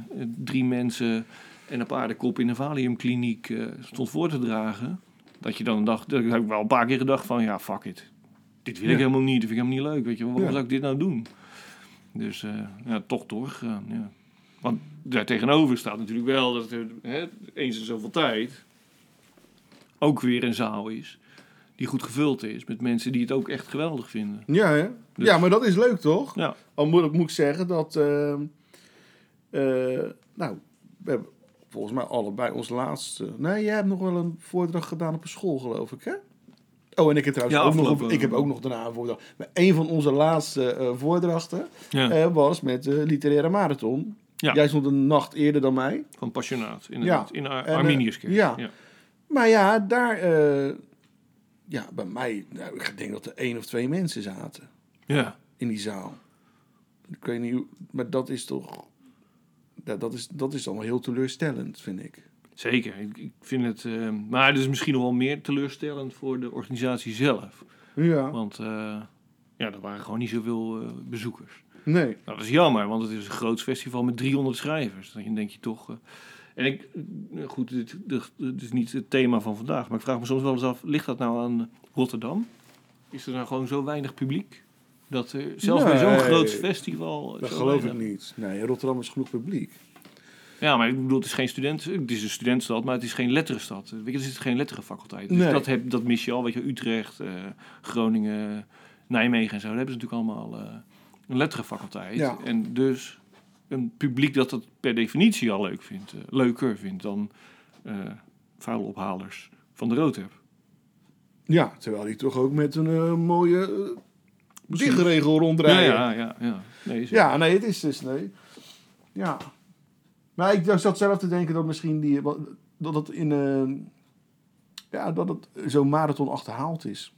drie mensen en een paardenkop in een valiumkliniek stond voor te dragen. Dat je dan dacht, dat heb ik wel een paar keer gedacht van, ja, fuck it. Dit wil ik helemaal niet, dat vind ik helemaal niet leuk, weet je. Waarom Ja. zou ik dit nou doen? Dus ja, toch doorgegaan, ja. Want daar tegenover staat natuurlijk wel dat er hè, eens in zoveel tijd ook weer een zaal is die goed gevuld is met mensen die het ook echt geweldig vinden. Ja, hè? Dus- ja, maar dat is leuk, toch? Ja, Al moet, ik- moet ik zeggen dat... eh, eh, nou, we hebben volgens mij allebei ons laatste... Nee, jij hebt nog wel een voordracht gedaan op een school, geloof ik, hè? Oh, en ik heb trouwens Ja, ook nog, ik heb ook nog daarna een voordracht. Maar een van onze laatste eh, voordrachten ja. was met de literaire marathon. Ja. Jij stond een nacht eerder dan mij. van Passionaat inderdaad, Ja. in Ar En, eh, Arminiuskerk. ja. ja. Maar ja, daar... eh, ja, bij mij... Nou, ik denk dat er één of twee mensen zaten. Ja. in die zaal. Ik weet niet hoe, maar dat is toch. Ja, dat, is, dat is wel heel teleurstellend, vind ik. Zeker. Ik, ik vind het, eh, maar het is misschien nog wel meer teleurstellend voor de organisatie zelf. Ja. Want ja, er waren gewoon niet zoveel bezoekers. Nee. Nou, dat is jammer, want het is een groot festival met 300 schrijvers. Dan denk je toch. eh, en ik, eh, goed, dit, dit, dit is niet het thema van vandaag, maar ik vraag me soms wel eens af: ligt dat nou aan Rotterdam? Is er nou gewoon zo weinig publiek? Dat er zelfs bij zo'n groot festival. Dat geloof ik niet. Nee, Rotterdam is genoeg publiek. Ja, maar ik bedoel, het is geen student, het is een studentenstad, maar het is geen letterenstad. Weet je, er zit geen letterenfaculteit. Dus Nee. dat, heb, dat mis je al, weet je, Utrecht, eh, Groningen, Nijmegen en zo. Daar hebben ze natuurlijk allemaal een letterenfaculteit. Ja. En dus een publiek dat dat per definitie al leuk vindt, eh, leuker vindt dan eh vuilophalers van de Roodheb. Ja, terwijl die toch ook met een eh, mooie uh, dichtregel rondrijden. ja, ja. ja. Nee. Ja, nee, het is dus nee. Ja. Maar ik zat zelf te denken dat misschien die, dat het in ja, dat het zo'n marathon achterhaald is.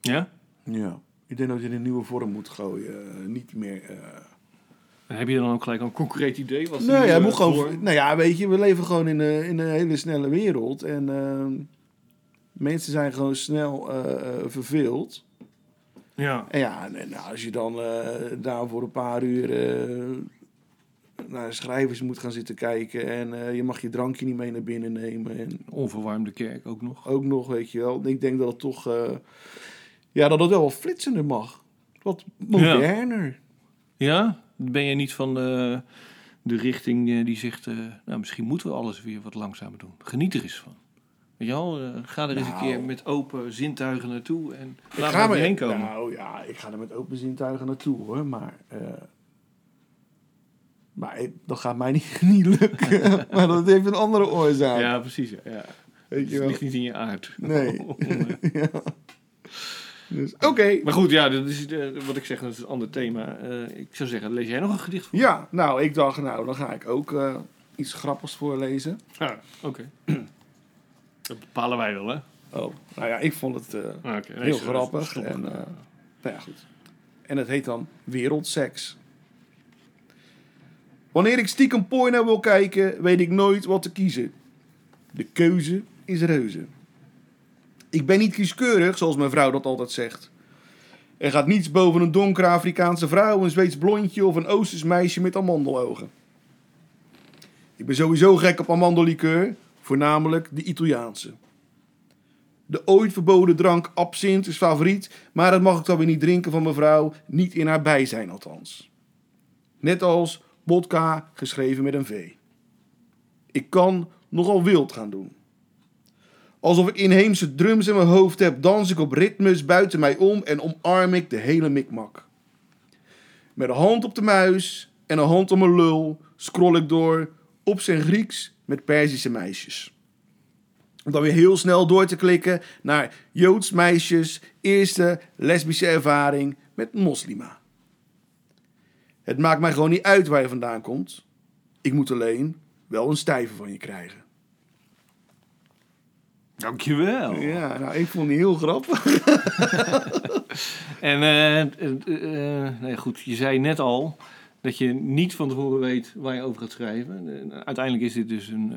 ja? Ja. Ik denk dat je in een nieuwe vorm moet gooien. eh, niet meer. eh, heb je dan ook gelijk een concreet idee? Wat Nee, ja, eh, moet gewoon. voor- Nou ja, weet je, we leven gewoon in, een- in een hele snelle wereld. En eh, mensen zijn gewoon snel eh, verveeld. Ja. En ja, en, nou, als je dan daar voor een paar uur naar schrijvers moet gaan zitten kijken. En je mag je drankje niet mee naar binnen nemen. En Onverwarmde kerk ook nog. ook nog, weet je wel. Ik denk dat het toch. Ja, dat het wel wat flitsender mag. Wat moderner. Ja? Ben je niet van de, de richting eh, die zegt... eh, nou, misschien moeten we alles weer wat langzamer doen. Geniet er eens van. Weet je wel? eh, ga er eens een Nou. keer met open zintuigen naartoe en laat ga me- heen komen. Nou ja, ik ga er met open zintuigen naartoe hoor. Maar, maar dat gaat mij niet, niet lukken. maar dat heeft een andere oorzaak. ja, precies. Ja. Ja. weet je Het wel. ligt niet in je aard. Nee. Om, ja. Dus, Oké. maar goed, ja, dat is eh, wat ik zeg, dat is een ander thema. Eh, ik zou zeggen, lees jij nog een gedicht voor? Ja, nou, ik dacht, nou, dan ga ik ook eh, iets grappigs voorlezen. Ja, oké. dat bepalen wij wel, hè? Oh, nou ja, ik vond het eh, Ah. Nee, heel grappig. En, eh, nou ja, goed. En het heet dan Wereldseks. Wanneer ik stiekem porno wil kijken, weet ik nooit wat te kiezen. De keuze is reuze. Ik ben niet kieskeurig, zoals mijn vrouw dat altijd zegt. Er gaat niets boven een donkere Afrikaanse vrouw, een Zweeds blondje of een Oosters meisje met amandelogen. Ik ben sowieso gek op amandellikeur, voornamelijk de Italiaanse. De ooit verboden drank absint is favoriet, maar dat mag ik dan weer niet drinken van mevrouw, niet in haar bijzijn althans. Net als vodka geschreven met een V. Ik kan nogal wild gaan doen. Alsof ik inheemse drums in mijn hoofd heb, dans ik op ritmes buiten mij om en omarm ik de hele mikmak. Met een hand op de muis en een hand op mijn lul scroll ik door op zijn Grieks met Perzische meisjes. Om dan weer heel snel door te klikken naar Joods meisjes, eerste lesbische ervaring met moslima. Het maakt mij gewoon niet uit waar je vandaan komt. Ik moet alleen wel een stijve van je krijgen. Dankjewel. Ja, nou, ik vond die heel grappig. En eh, eh, eh, nee, goed, je zei net al dat je niet van tevoren weet waar je over gaat schrijven. En uiteindelijk is dit dus een...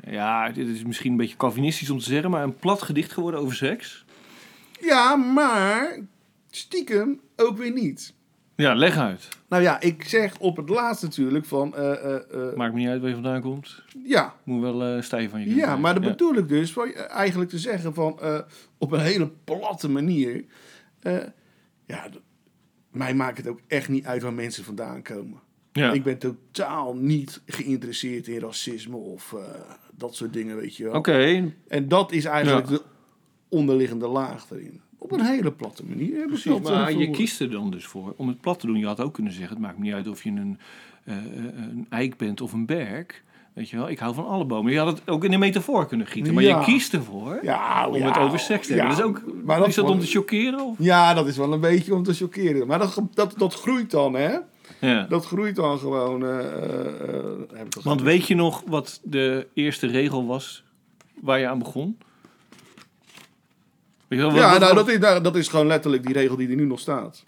ja, dit is misschien een beetje Calvinistisch om te zeggen, maar een plat gedicht geworden over seks. Ja, maar stiekem ook weer niet. Ja, leg uit. Nou ja, ik zeg op het laatst natuurlijk van... eh, eh, eh, Maakt me niet uit waar je vandaan komt. ja, Moet wel eh stijf van je ja, maar dat Ja. bedoel ik dus van, eigenlijk te zeggen van... op een hele platte manier... ja, mij maakt het ook echt niet uit waar mensen vandaan komen. Ja. Ik ben totaal niet geïnteresseerd in racisme of dat soort dingen, weet je wel. Oké, En dat is eigenlijk Ja. de onderliggende laag erin. Op een hele platte manier. precies. Maar eh, je kiest er dan dus voor om het plat te doen. Je had ook kunnen zeggen, het maakt me niet uit of je een, eh, eh, een eik bent of een berk. Weet je wel, ik hou van alle bomen. Je had het ook in een metafoor kunnen gieten. Maar Ja. je kiest ervoor Ja, om ja, het over seks te hebben. Dat is, ook, Maar dat is dat om te chockeren? Of? Ja, dat is wel een beetje om te chockeren. Maar dat, dat, dat groeit dan, hè? Ja. Dat groeit dan gewoon. heb ik Want weet je nog wat de eerste regel was waar je aan begon? Weet je wel, wat- Ja, wat- nou, dat is, nou, dat is gewoon letterlijk die regel die er nu nog staat.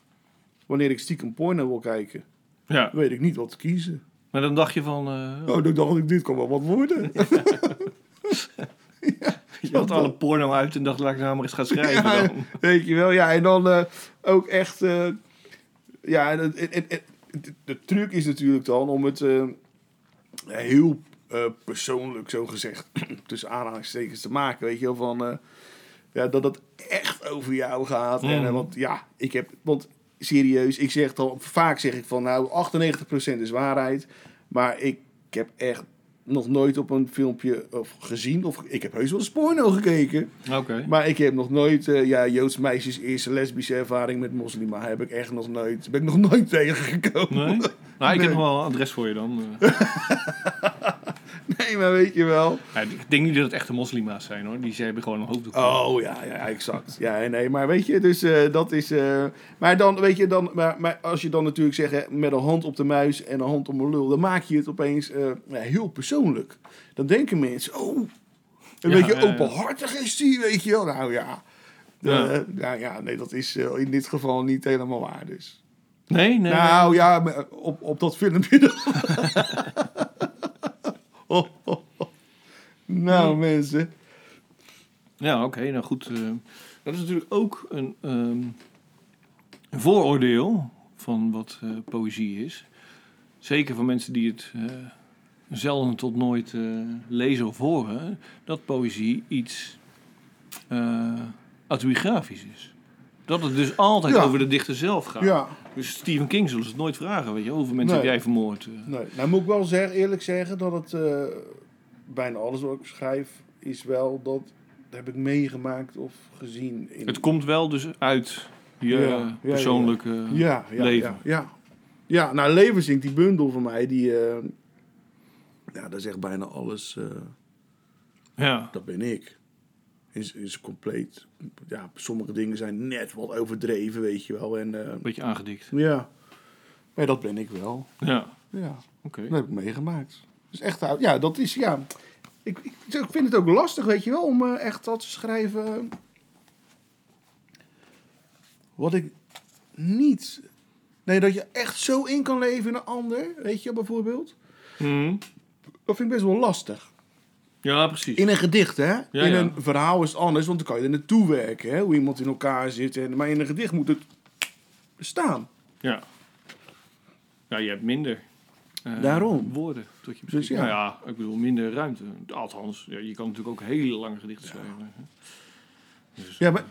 Wanneer ik stiekem porno wil kijken, ja. weet ik niet wat te kiezen. Maar dan dacht je van... eh, Oh, dan dacht ik, dit kan wel wat worden. je had alle porno uit en dacht, laat ik nou maar eens gaan schrijven Ja, dan. weet je wel, ja. En dan eh, ook echt... eh, ja, en, het- en- en- en de, truc is natuurlijk dan om het heel persoonlijk, zo gezegd, tussen aanhalingstekens te maken. Weet je wel, van... eh, ja, dat het echt over jou gaat. En, eh, Mhm. want ja, ik heb... Want serieus, ik zeg dan... Vaak zeg ik van, nou, 98% is waarheid. Maar ik, ik heb echt nog nooit op een filmpje of gezien... Of ik heb heus wel eens porno gekeken... Maar ik heb nog nooit, eh, ja, Joods meisjes eerste lesbische ervaring met moslima heb ik echt nog nooit, ben ik nog nooit tegengekomen. Nee? Nou, ik Nee. heb nog wel een adres voor je dan. Nee, maar weet je wel. Ja, ik denk niet dat het echte moslima's zijn hoor. Die ze hebben gewoon een hoofddoek. Oh ja, ja, exact. Ja, nee, maar weet je, dus eh, dat is. eh, maar dan, weet je, dan, maar, maar als je dan natuurlijk zegt hè, met een hand op de muis en een hand op mijn lul, dan maak je het opeens eh, heel persoonlijk. Dan denken mensen, oh, een Ja, beetje openhartig is die, weet je wel. Nou ja. Ja. Nou ja, nee, dat is in dit geval niet helemaal waar dus. Nee, nee. Nou ja, op, op dat filmpje. Nou, mensen. Ja, oké, nou goed. eh, dat is natuurlijk ook een, ehm, een vooroordeel van wat eh, poëzie is. Zeker van mensen die het eh, zelden tot nooit lezen of horen. Dat poëzie iets autobiografisch is. Dat het dus altijd Ja. over de dichter zelf gaat. Ja, Dus Stephen King zullen ze het nooit vragen, weet je. Hoeveel mensen Nee. heb jij vermoord? eh? nee. Nou moet ik wel zeggen, eerlijk zeggen dat het eh, bijna alles wat ik schrijf is wel dat heb ik meegemaakt of gezien. In, Het komt wel dus uit je Ja, persoonlijke... ja, ja, leven. Ja, ja. ja, nou Levensink, die bundel van mij, die, eh, ja, dat is echt bijna alles. Ja. dat ben ik. Is, is compleet. Ja, sommige dingen zijn net wat overdreven, weet je wel. En eh, Een beetje aangedikt. ja, maar dat ben ik wel. Ja, Ja. oké. Dat heb ik meegemaakt. Dus echt, ja, dat is, ja. Ik, ik, ik vind het ook lastig, weet je wel, om eh, echt wat te schrijven. Wat ik niet. Nee, dat je echt zo in kan leven in een ander, weet je bijvoorbeeld. Mhm. Dat vind ik best wel lastig. Ja, precies. In een gedicht, hè? Ja, in ja. een verhaal is het anders, want dan kan je er naartoe werken, hè? Hoe iemand in elkaar zit. En, maar in een gedicht moet het bestaan. Ja. Ja, je hebt minder. eh, Daarom. woorden tot je Dus beschikking. ja. Nou ja, ik bedoel, minder ruimte. Althans, ja, je kan natuurlijk ook hele lange gedichten schrijven. hè. Dus, Ja, maar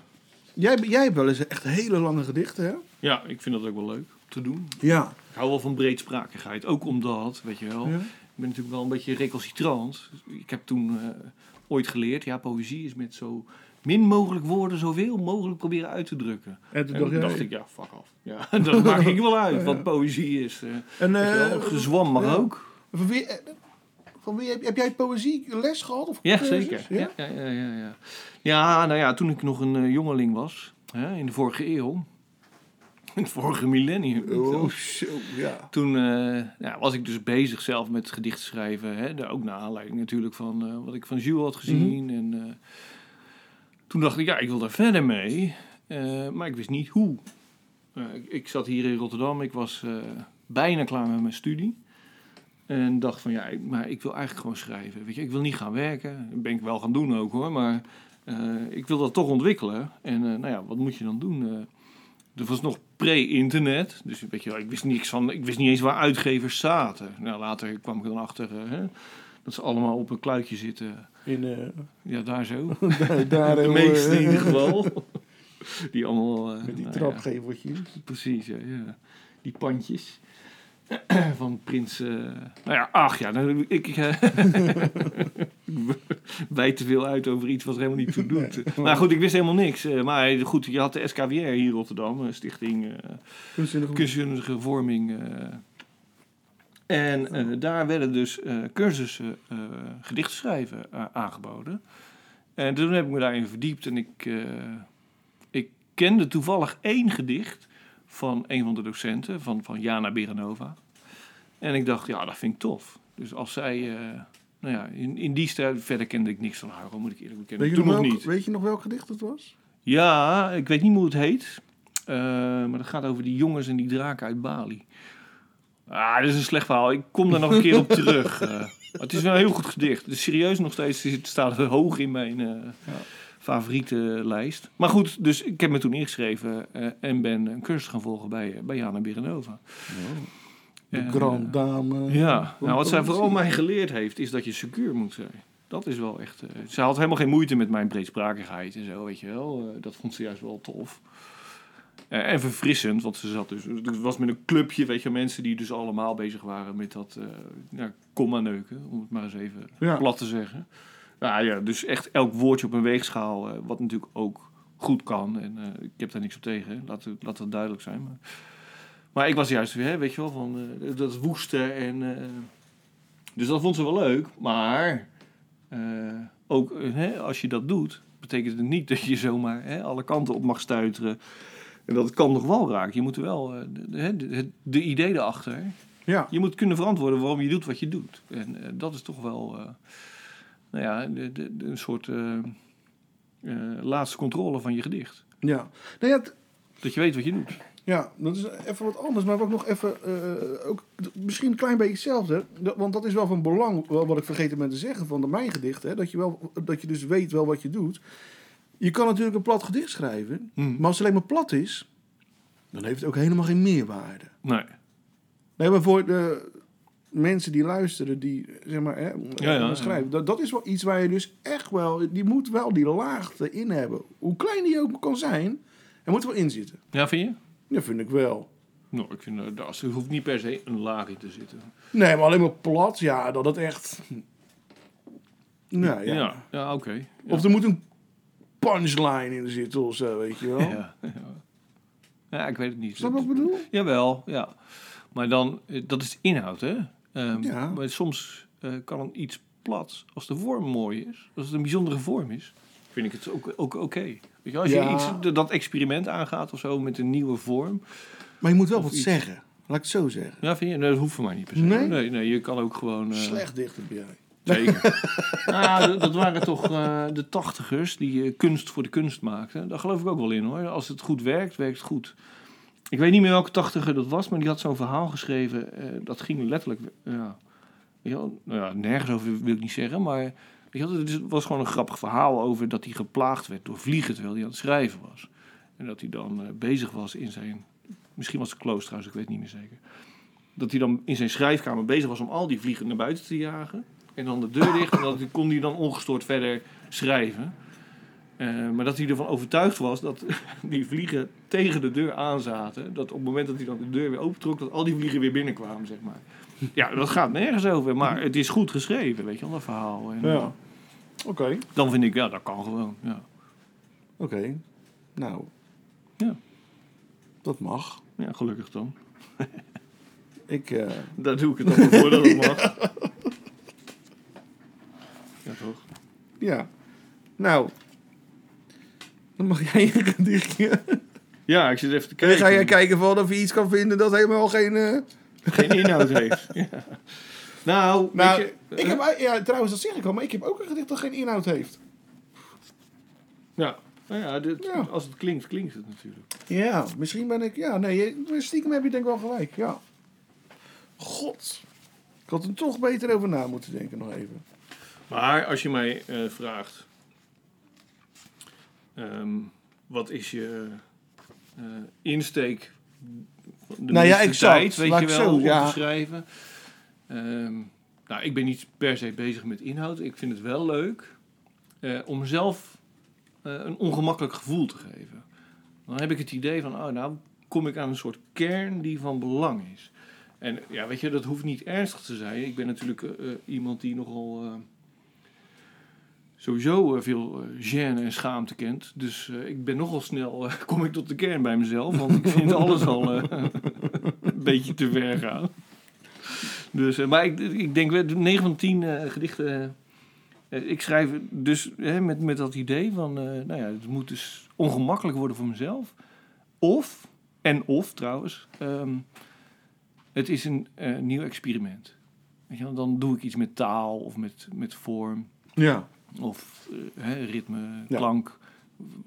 jij, jij hebt wel eens echt hele lange gedichten, hè? ja, ik vind dat ook wel leuk om te doen. Ja. Ik hou wel van breedsprakigheid. Ook omdat, weet je wel, Ja. Ik ben natuurlijk wel een beetje recalcitrant. Ik heb toen eh, ooit geleerd, ja, poëzie is met zo min mogelijk woorden zoveel mogelijk proberen uit te drukken. En toen En dacht jij- ik, ja, fuck af. Ja, dat maak ik wel uit, wat poëzie is. eh En, eh, gezwam mag ook. Van wie, van wie heb, jij poëzie les gehad? Of Ja, cursus? zeker. Ja? Ja, ja, ja, ja, ja. ja, nou ja, toen ik nog een jongeling was, hè, in de vorige eeuw, in het vorige millennium, Oh, zo, ja. toen eh, ja, was ik dus bezig zelf met gedichten schrijven. Hè, ook naar aanleiding natuurlijk van eh, wat ik van Jules had gezien. En eh, toen dacht ik, ja, ik wil daar verder mee, maar ik wist niet hoe. Ik, zat hier in Rotterdam, ik was bijna klaar met mijn studie. En dacht van ja, ik- maar ik wil eigenlijk gewoon schrijven. Weet je, ik wil niet gaan werken. Dat ben ik wel gaan doen ook hoor. Maar ik wil dat toch ontwikkelen. En nou ja, wat moet je dan doen? Er was nog pre-internet. Dus weet je, ik wist niks van. Ik wist niet eens waar uitgevers zaten. Nou, later kwam ik er dan achter eh, hè, dat ze allemaal op een kluitje zitten. In, eh, Ja, daar zo. daar, daar De meeste in ieder geval. Die allemaal. eh, Met die nou ja. trapgeveltjes. Precies, ja, ja. Die pandjes. Van prins... eh, nou ja, ach ja, nou, ik... wijd te veel uit over iets wat er helemaal niet toe doet. Maar goed, ik wist helemaal niks. Eh, maar goed, je had de SKWR hier in Rotterdam. Stichting Kunstzinnige- vorming. en daar werden dus cursussen uh, gedichten schrijven eh, aangeboden. En toen heb ik me daarin verdiept. En ik, ik kende toevallig één gedicht van een van de docenten, van, van Jana Berenova. En ik dacht, ja, dat vind ik tof. Dus als zij... eh, nou ja, in, in die stijl, verder kende ik niks van haar, moet ik eerlijk bekennen. Weet je, Toen nog nog welk, niet. weet je nog welk gedicht het was? Ja, ik weet niet hoe het heet. Eh, maar dat gaat over die jongens en die draken uit Bali. Ah, dat is een slecht verhaal. Ik kom daar nog een keer op terug. Eh, het is wel een heel goed gedicht. Is serieus nog steeds. Het staat hoog in mijn eh, favoriete lijst. Maar goed, dus ik heb me toen ingeschreven eh, en ben een cursus gaan volgen bij, eh, bij Jana Berenova. De En, Grand eh, Dame. ja, nou, wat zij vooral mij geleerd heeft, is dat je secuur moet zijn. Dat is wel echt... ze had helemaal geen moeite met mijn breedsprakigheid en zo, weet je wel. Dat vond ze juist wel tof. En verfrissend, want ze zat dus... Het was met een clubje, weet je, mensen die dus allemaal bezig waren met dat... eh ja, komma neuken, om het maar eens even Ja. plat te zeggen. Nou ja, dus echt elk woordje op een weegschaal, eh, wat natuurlijk ook goed kan. En eh, ik heb daar niks op tegen, hè. laat, laat dat duidelijk zijn. Maar, maar ik was juist weer, hè, weet je wel, van eh, dat woeste en... dus dat vond ze wel leuk, maar ook hè, als je dat doet, betekent het niet dat je zomaar hè, alle kanten op mag stuiteren. En dat kan nog wel raken. Je moet wel de, de, de, idee erachter. Ja. Je moet kunnen verantwoorden waarom je doet wat je doet. En dat is toch wel, nou ja, de, de, de- een soort eh, eh, laatste controle van je gedicht. Ja. Nou ja, Dat je weet wat je doet. Ja, dat is even wat anders. Maar wat nog even, eh, ook misschien een klein beetje hetzelfde. Want dat is wel van belang, wel wat ik vergeten ben te zeggen van de mijn gedicht. Hè, dat, je wel, dat je dus weet wel wat je doet. Je kan natuurlijk een plat gedicht schrijven. Hmm. Maar als het alleen maar plat is, dan heeft het ook helemaal geen meerwaarde. Nee. Nee, maar voor de mensen die luisteren, die zeg maar, hè, Ja, ja, schrijven. Dat, dat is wel iets waar je dus echt wel, die moet wel die laagte in hebben. Hoe klein die ook kan zijn, er moet wel in zitten. Ja, vind je? Dat vind ik wel. Nou, ik vind, eh, dat er hoeft niet per se een laag in te zitten. Nee, maar alleen maar plat, ja, dat het echt. Nou ja. Ja, ja, oké. Ja. Of er moet een punchline in zitten of zo, weet je wel. Ja, ja. ja, ik weet het niet. Snap wat ik bedoel? Jawel, ja. Maar dan, eh, dat is inhoud, hè? Ehm, Ja. Maar soms eh, kan een iets plat, als de vorm mooi is, als het een bijzondere vorm is, vind ik het ook, ook oké. Weet je, als Ja. je iets, dat experiment aangaat of zo met een nieuwe vorm. Maar je moet wel wat iets. zeggen. Laat ik het zo zeggen. Ja, vind je? Nee, dat hoeft voor mij niet per se. Nee? nee, nee, je kan ook gewoon... eh, Slecht dichter ben jij. Zeker. nou, dat- dat waren toch eh, de tachtigers die kunst voor de kunst maakten. Daar geloof ik ook wel in hoor. Als het goed werkt, werkt het goed. Ik weet niet meer welke tachtiger dat was, maar die had zo'n verhaal geschreven. eh, dat ging letterlijk, ja, je wel, nou ja, nergens over wil ik niet zeggen, maar het was gewoon een grappig verhaal over dat hij geplaagd werd door vliegen terwijl hij aan het schrijven was. En dat hij dan eh, bezig was in zijn, misschien was het klooster trouwens, ik weet niet meer zeker. dat hij dan in zijn schrijfkamer bezig was om al die vliegen naar buiten te jagen. En dan de deur dicht en dat kon hij dan ongestoord verder schrijven. Eh, maar dat hij ervan overtuigd was dat die vliegen tegen de deur aanzaten. Dat op het moment dat hij dan de deur weer opentrok, dat al die vliegen weer binnenkwamen, zeg maar. Ja, dat gaat nergens over, maar het is goed geschreven, weet je wel, dat verhaal. En, Ja. Oké, Dan vind ik, ja, dat kan gewoon. Ja, oké. Nou. Ja. Dat mag. ja gelukkig dan. Ik, eh, Daar doe ik het dan voor dat het mag. Ja, toch? ja. Nou. Dan mag jij een gedichtje. Ja, ik zit even te En dan kijken. ga jij kijken van of je iets kan vinden dat helemaal geen... eh, Geen inhoud heeft. Ja. Nou, Nou, je, ik heb, ja, trouwens, dat zeg ik al, maar ik heb ook een gedicht dat geen inhoud heeft. Ja, nou ja, dit, Ja. als het klinkt, klinkt het natuurlijk. Ja, misschien ben ik... Ja, nee, stiekem heb je denk ik wel gelijk, ja. God. Ik had er toch beter over na moeten denken nog even. Maar als je mij eh, vraagt, ehm, wat is je eh, insteek de Nou ja, exact. tijd, weet Laat je wel, zo, ja. te schrijven? Ehm, nou, ik ben niet per se bezig met inhoud. Ik vind het wel leuk eh, om zelf eh, een ongemakkelijk gevoel te geven. Dan heb ik het idee van, oh, nou kom ik aan een soort kern die van belang is. En ja, weet je, dat hoeft niet ernstig te zijn. Ik ben natuurlijk iemand die nogal sowieso eh, veel eh gêne en schaamte kent. Dus eh, ik ben nogal snel, kom ik tot de kern bij mezelf. Want ik vind alles al een beetje te ver gaan. Dus, maar ik, ik denk, wel, 9 van 10 eh, gedichten... ik schrijf dus hè, met, met dat idee van, nou ja, het moet dus ongemakkelijk worden voor mezelf. Of, en of trouwens, ehm, het is een nieuw experiment. Weet je dan doe ik iets met taal of met, met vorm Ja. Of eh, hè, ritme, Ja. klank.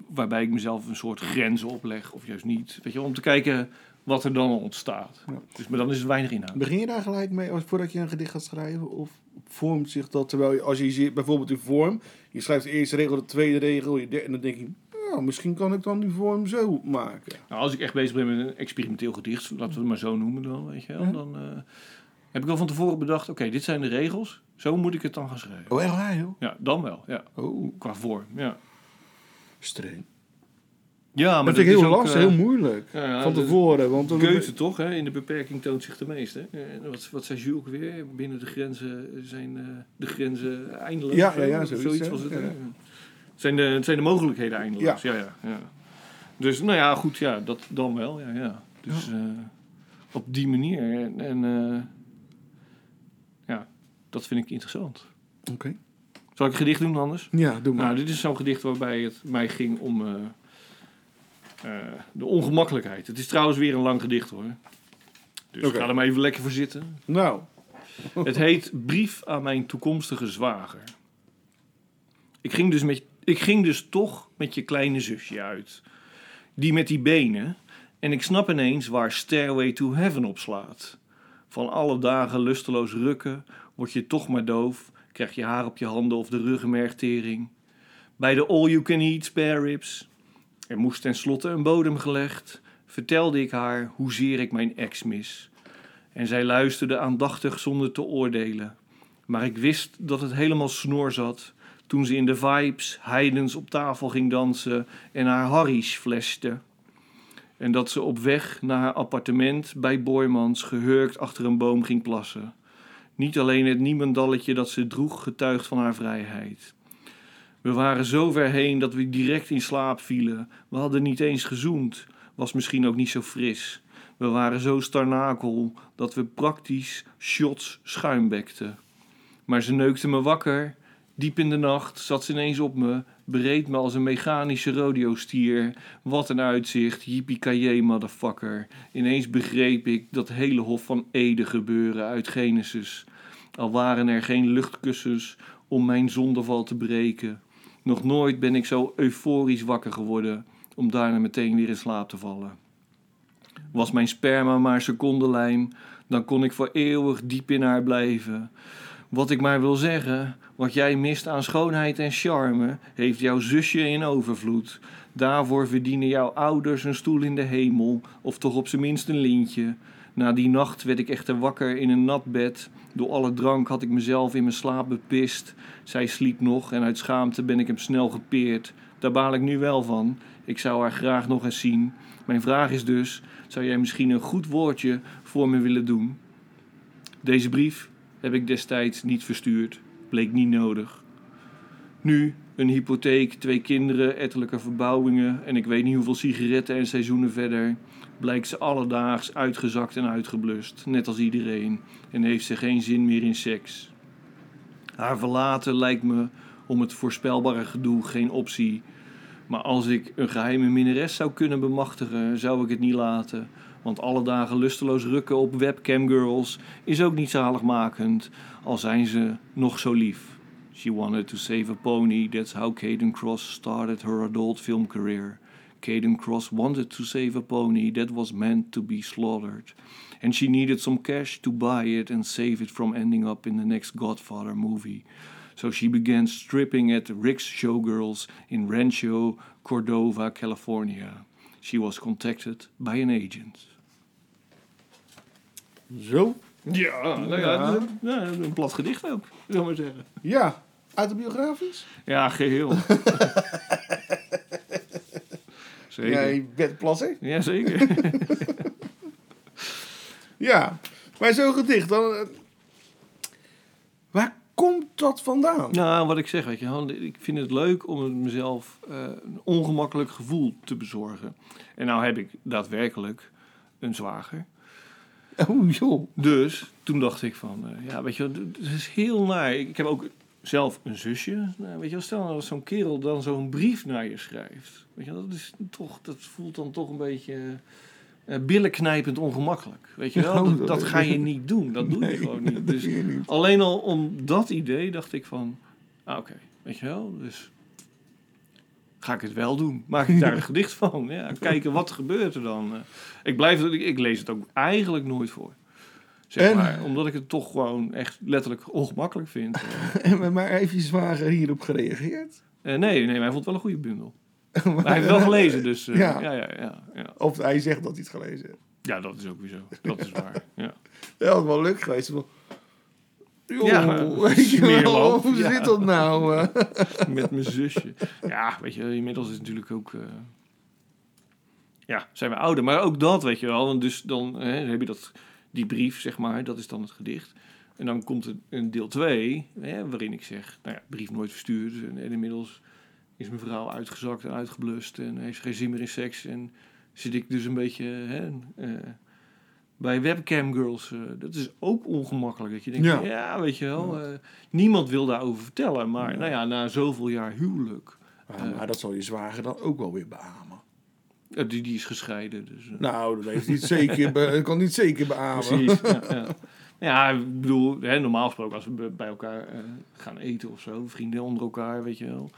Waarbij ik mezelf een soort grenzen opleg of juist niet. Weet je, om te kijken wat er dan ontstaat. Ja. Dus, maar dan is het weinig inhoud. Begin je daar gelijk mee als, voordat je een gedicht gaat schrijven? Of vormt zich dat terwijl je, als je ziet, bijvoorbeeld in vorm, je schrijft de eerste regel, de tweede regel, je derde, en dan denk je, nou, misschien kan ik dan die vorm zo maken. Nou, als ik echt bezig ben met een experimenteel gedicht, laten we het maar zo noemen dan, weet je wel, dan eh, heb ik al van tevoren bedacht, oké, dit zijn de regels, zo moet ik het dan gaan schrijven. Oh, echt waar, joh? Ja, dan wel, ja, Oh, qua vorm, ja. streng. Ja, maar dat is heel ook, lastig, eh, heel moeilijk. ja, ja, van tevoren, want. Goethe toch, hè? in de beperking toont zich de meeste. Eh, wat, wat zei Jules ook weer? Binnen de grenzen zijn eh, de grenzen eindeloos. Ja, ja, zoiets, hè? was het. Ja. Zijn, de, zijn de mogelijkheden eindeloos? Ja. Ja, ja, Dus nou ja, goed, ja, dat dan wel. Ja, ja. Dus eh, op die manier. En, en eh, dat vind ik interessant. Oké. Zal ik een gedicht doen anders? Ja, doe maar. Nou, dit is zo'n gedicht waarbij het mij ging om eh, eh, de ongemakkelijkheid. Het is trouwens weer een lang gedicht hoor. Dus Oké. ga er maar even lekker voor zitten. Nou, Het heet Brief aan mijn toekomstige zwager. Ik ging dus, met, ik ging dus toch met je kleine zusje uit. Die met die benen. En ik snap ineens waar Stairway to Heaven op slaat. Van alle dagen lusteloos rukken, word je toch maar doof. Krijg je haar op je handen of de ruggenmergtering. Bij de all-you-can-eat spare ribs. Er moest tenslotte een bodem gelegd. Vertelde ik haar hoezeer ik mijn ex mis. En zij luisterde aandachtig zonder te oordelen. Maar ik wist dat het helemaal snor zat toen ze in de vibes heidens op tafel ging dansen en haar Harry's fleste. En dat ze op weg naar haar appartement bij Boymans gehurkt achter een boom ging plassen. Niet alleen het niemendalletje dat ze droeg getuigt van haar vrijheid. We waren zo ver heen dat we direct in slaap vielen. We hadden niet eens gezoend, was misschien ook niet zo fris. We waren zo starnakel dat we praktisch shots schuimbekten. Maar ze neukte me wakker. Diep in de nacht zat ze ineens op me, bereed me als een mechanische rodeo-stier. Wat een uitzicht, yippie motherfucker. Ineens begreep ik dat hele Hof van Ede gebeuren uit Genesis. Al waren er geen luchtkussens om mijn zondeval te breken. Nog nooit ben ik zo euforisch wakker geworden om daarna meteen weer in slaap te vallen. Was mijn sperma maar secondenlijm, dan kon ik voor eeuwig diep in haar blijven. Wat ik maar wil zeggen, wat jij mist aan schoonheid en charme, heeft jouw zusje in overvloed. Daarvoor verdienen jouw ouders een stoel in de hemel, of toch op zijn minst een lintje. Na die nacht werd ik echter wakker in een nat bed. Door alle drank had ik mezelf in mijn slaap bepist. Zij sliep nog en uit schaamte ben ik hem snel gepeerd. Daar baal ik nu wel van. Ik zou haar graag nog eens zien. Mijn vraag is dus: zou jij misschien een goed woordje voor me willen doen? Deze brief heb ik destijds niet verstuurd. Bleek niet nodig. Nu een hypotheek, twee kinderen, ettelijke verbouwingen en ik weet niet hoeveel sigaretten en seizoenen verder. Blijkt ze alledaags uitgezakt en uitgeblust, net als iedereen, en heeft ze geen zin meer in seks. Haar verlaten lijkt me om het voorspelbare gedoe geen optie. Maar als ik een geheime minnares zou kunnen bemachtigen, zou ik het niet laten. Want alle dagen lusteloos rukken op webcamgirls is ook niet zaligmakend, al zijn ze nog zo lief. She wanted to save a pony, that's how Caden Cross started her adult film career. Caden Cross wanted to save a pony that was meant to be slaughtered. And she needed some cash to buy it and save it from ending up in the next Godfather movie. So she began stripping at Rick's Showgirls in Rancho Cordova, California. She was contacted by an agent. Zo? Ja, nou ja, een, ja, een plat gedicht ook, we maar zeggen. Ja. Autobiografisch? Ja, geheel. Zeker. Jij bent plasser? Ja, zeker. Ja. Maar zo'n gedicht, dan... eh, Waar komt dat vandaan? nou, wat ik zeg, weet je, ik vind het leuk om mezelf eh, een ongemakkelijk gevoel te bezorgen. En nou heb ik daadwerkelijk een zwager. Oh, joh. Dus toen dacht ik van, eh, ja, weet je, het is heel naar. Ik heb ook zelf een zusje. Nou, weet je, wel, stel nou dat zo'n kerel dan zo'n brief naar je schrijft. Weet je, dat is toch, dat voelt dan toch een beetje billenknijpend ongemakkelijk. Weet je wel, Nou, dat, ga je niet doen. Dat doe je gewoon niet. Dus doe je niet. alleen al om dat idee dacht ik van, ah, oké, weet je wel, dus ga ik het wel doen. Maak ik daar een gedicht van. Ja, kijken wat gebeurt er dan. Eh, Ik blijf, ik, ik lees het ook eigenlijk nooit voor. Zeg En? maar, omdat ik het toch gewoon echt letterlijk ongemakkelijk vind. Eh, En, maar je zwager hierop gereageerd? eh, nee, nee, maar hij vond het wel een goede bundel. Maar hij heeft wel gelezen, dus eh, Ja. ja. Ja, ja, ja, Of hij zegt dat hij het gelezen heeft. ja, dat is ook weer zo. Dat is waar. Ja. Dat had wel leuk geweest. maar- Joh, Ja, weet je wel, hoe zit dat nou? eh? Met mijn zusje. Ja, weet je, inmiddels is het natuurlijk ook... eh, ja, zijn we ouder. Maar ook dat, weet je wel. Dus dan hè, heb je dat, die brief, zeg maar. Dat is dan het gedicht. En dan komt er een deel 2, waarin ik zeg... Nou ja, brief nooit verstuurd. En, en inmiddels is mijn vrouw uitgezakt en uitgeblust. En heeft geen zin meer in seks. En zit ik dus een beetje... Hè, eh, bij webcam girls, eh, dat is ook ongemakkelijk. Dat je denkt, Ja. ja, weet je wel, eh, niemand wil daarover vertellen. Maar nou ja, na zoveel jaar huwelijk, maar dat zal je zwager dan ook wel weer beamen. die, die is gescheiden. Dus, Nou, dat heeft niet zeker be- kan niet zeker beamen. precies. ja, ja. ja, ik bedoel, hè, normaal gesproken als we bij- elkaar gaan eten of zo, vrienden onder elkaar, weet je wel.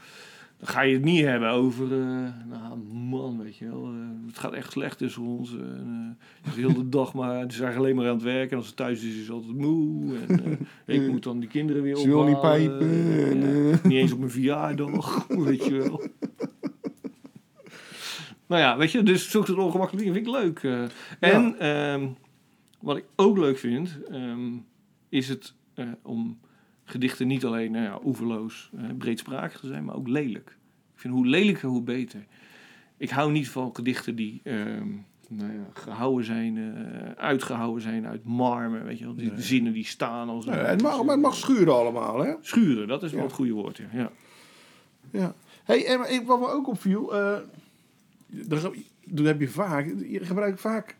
Dan ga je het niet hebben over, eh, nou man, weet je wel, eh, het gaat echt slecht tussen ons. En, eh, het heel de dag maar, het is eigenlijk alleen maar aan het werken. En als ze thuis is, is ze altijd moe. En ik moet dan die kinderen weer Ze wil niet pijpen en. Niet eens op mijn verjaardag, weet je wel. Nou ja, weet je, dus zulke soort ongemakkelijke dingen vind ik leuk. En ehm, wat ik ook leuk vind, ehm, is het om gedichten niet alleen nou ja, oeverloos, eh, breedsprakig te zijn, maar ook lelijk. Ik vind hoe lelijker, hoe beter. Ik hou niet van gedichten die ehm, nou ja, gehouden zijn, eh, uitgehouden zijn uit marmer, weet je wel. Die zinnen die staan als... Nee, het, mag, maar het mag schuren allemaal, hè? Schuren, dat is wel Ja. het goede woord, ja. ja. Ja. Hey, en wat me ook opviel, eh dat heb je vaak, je gebruikt vaak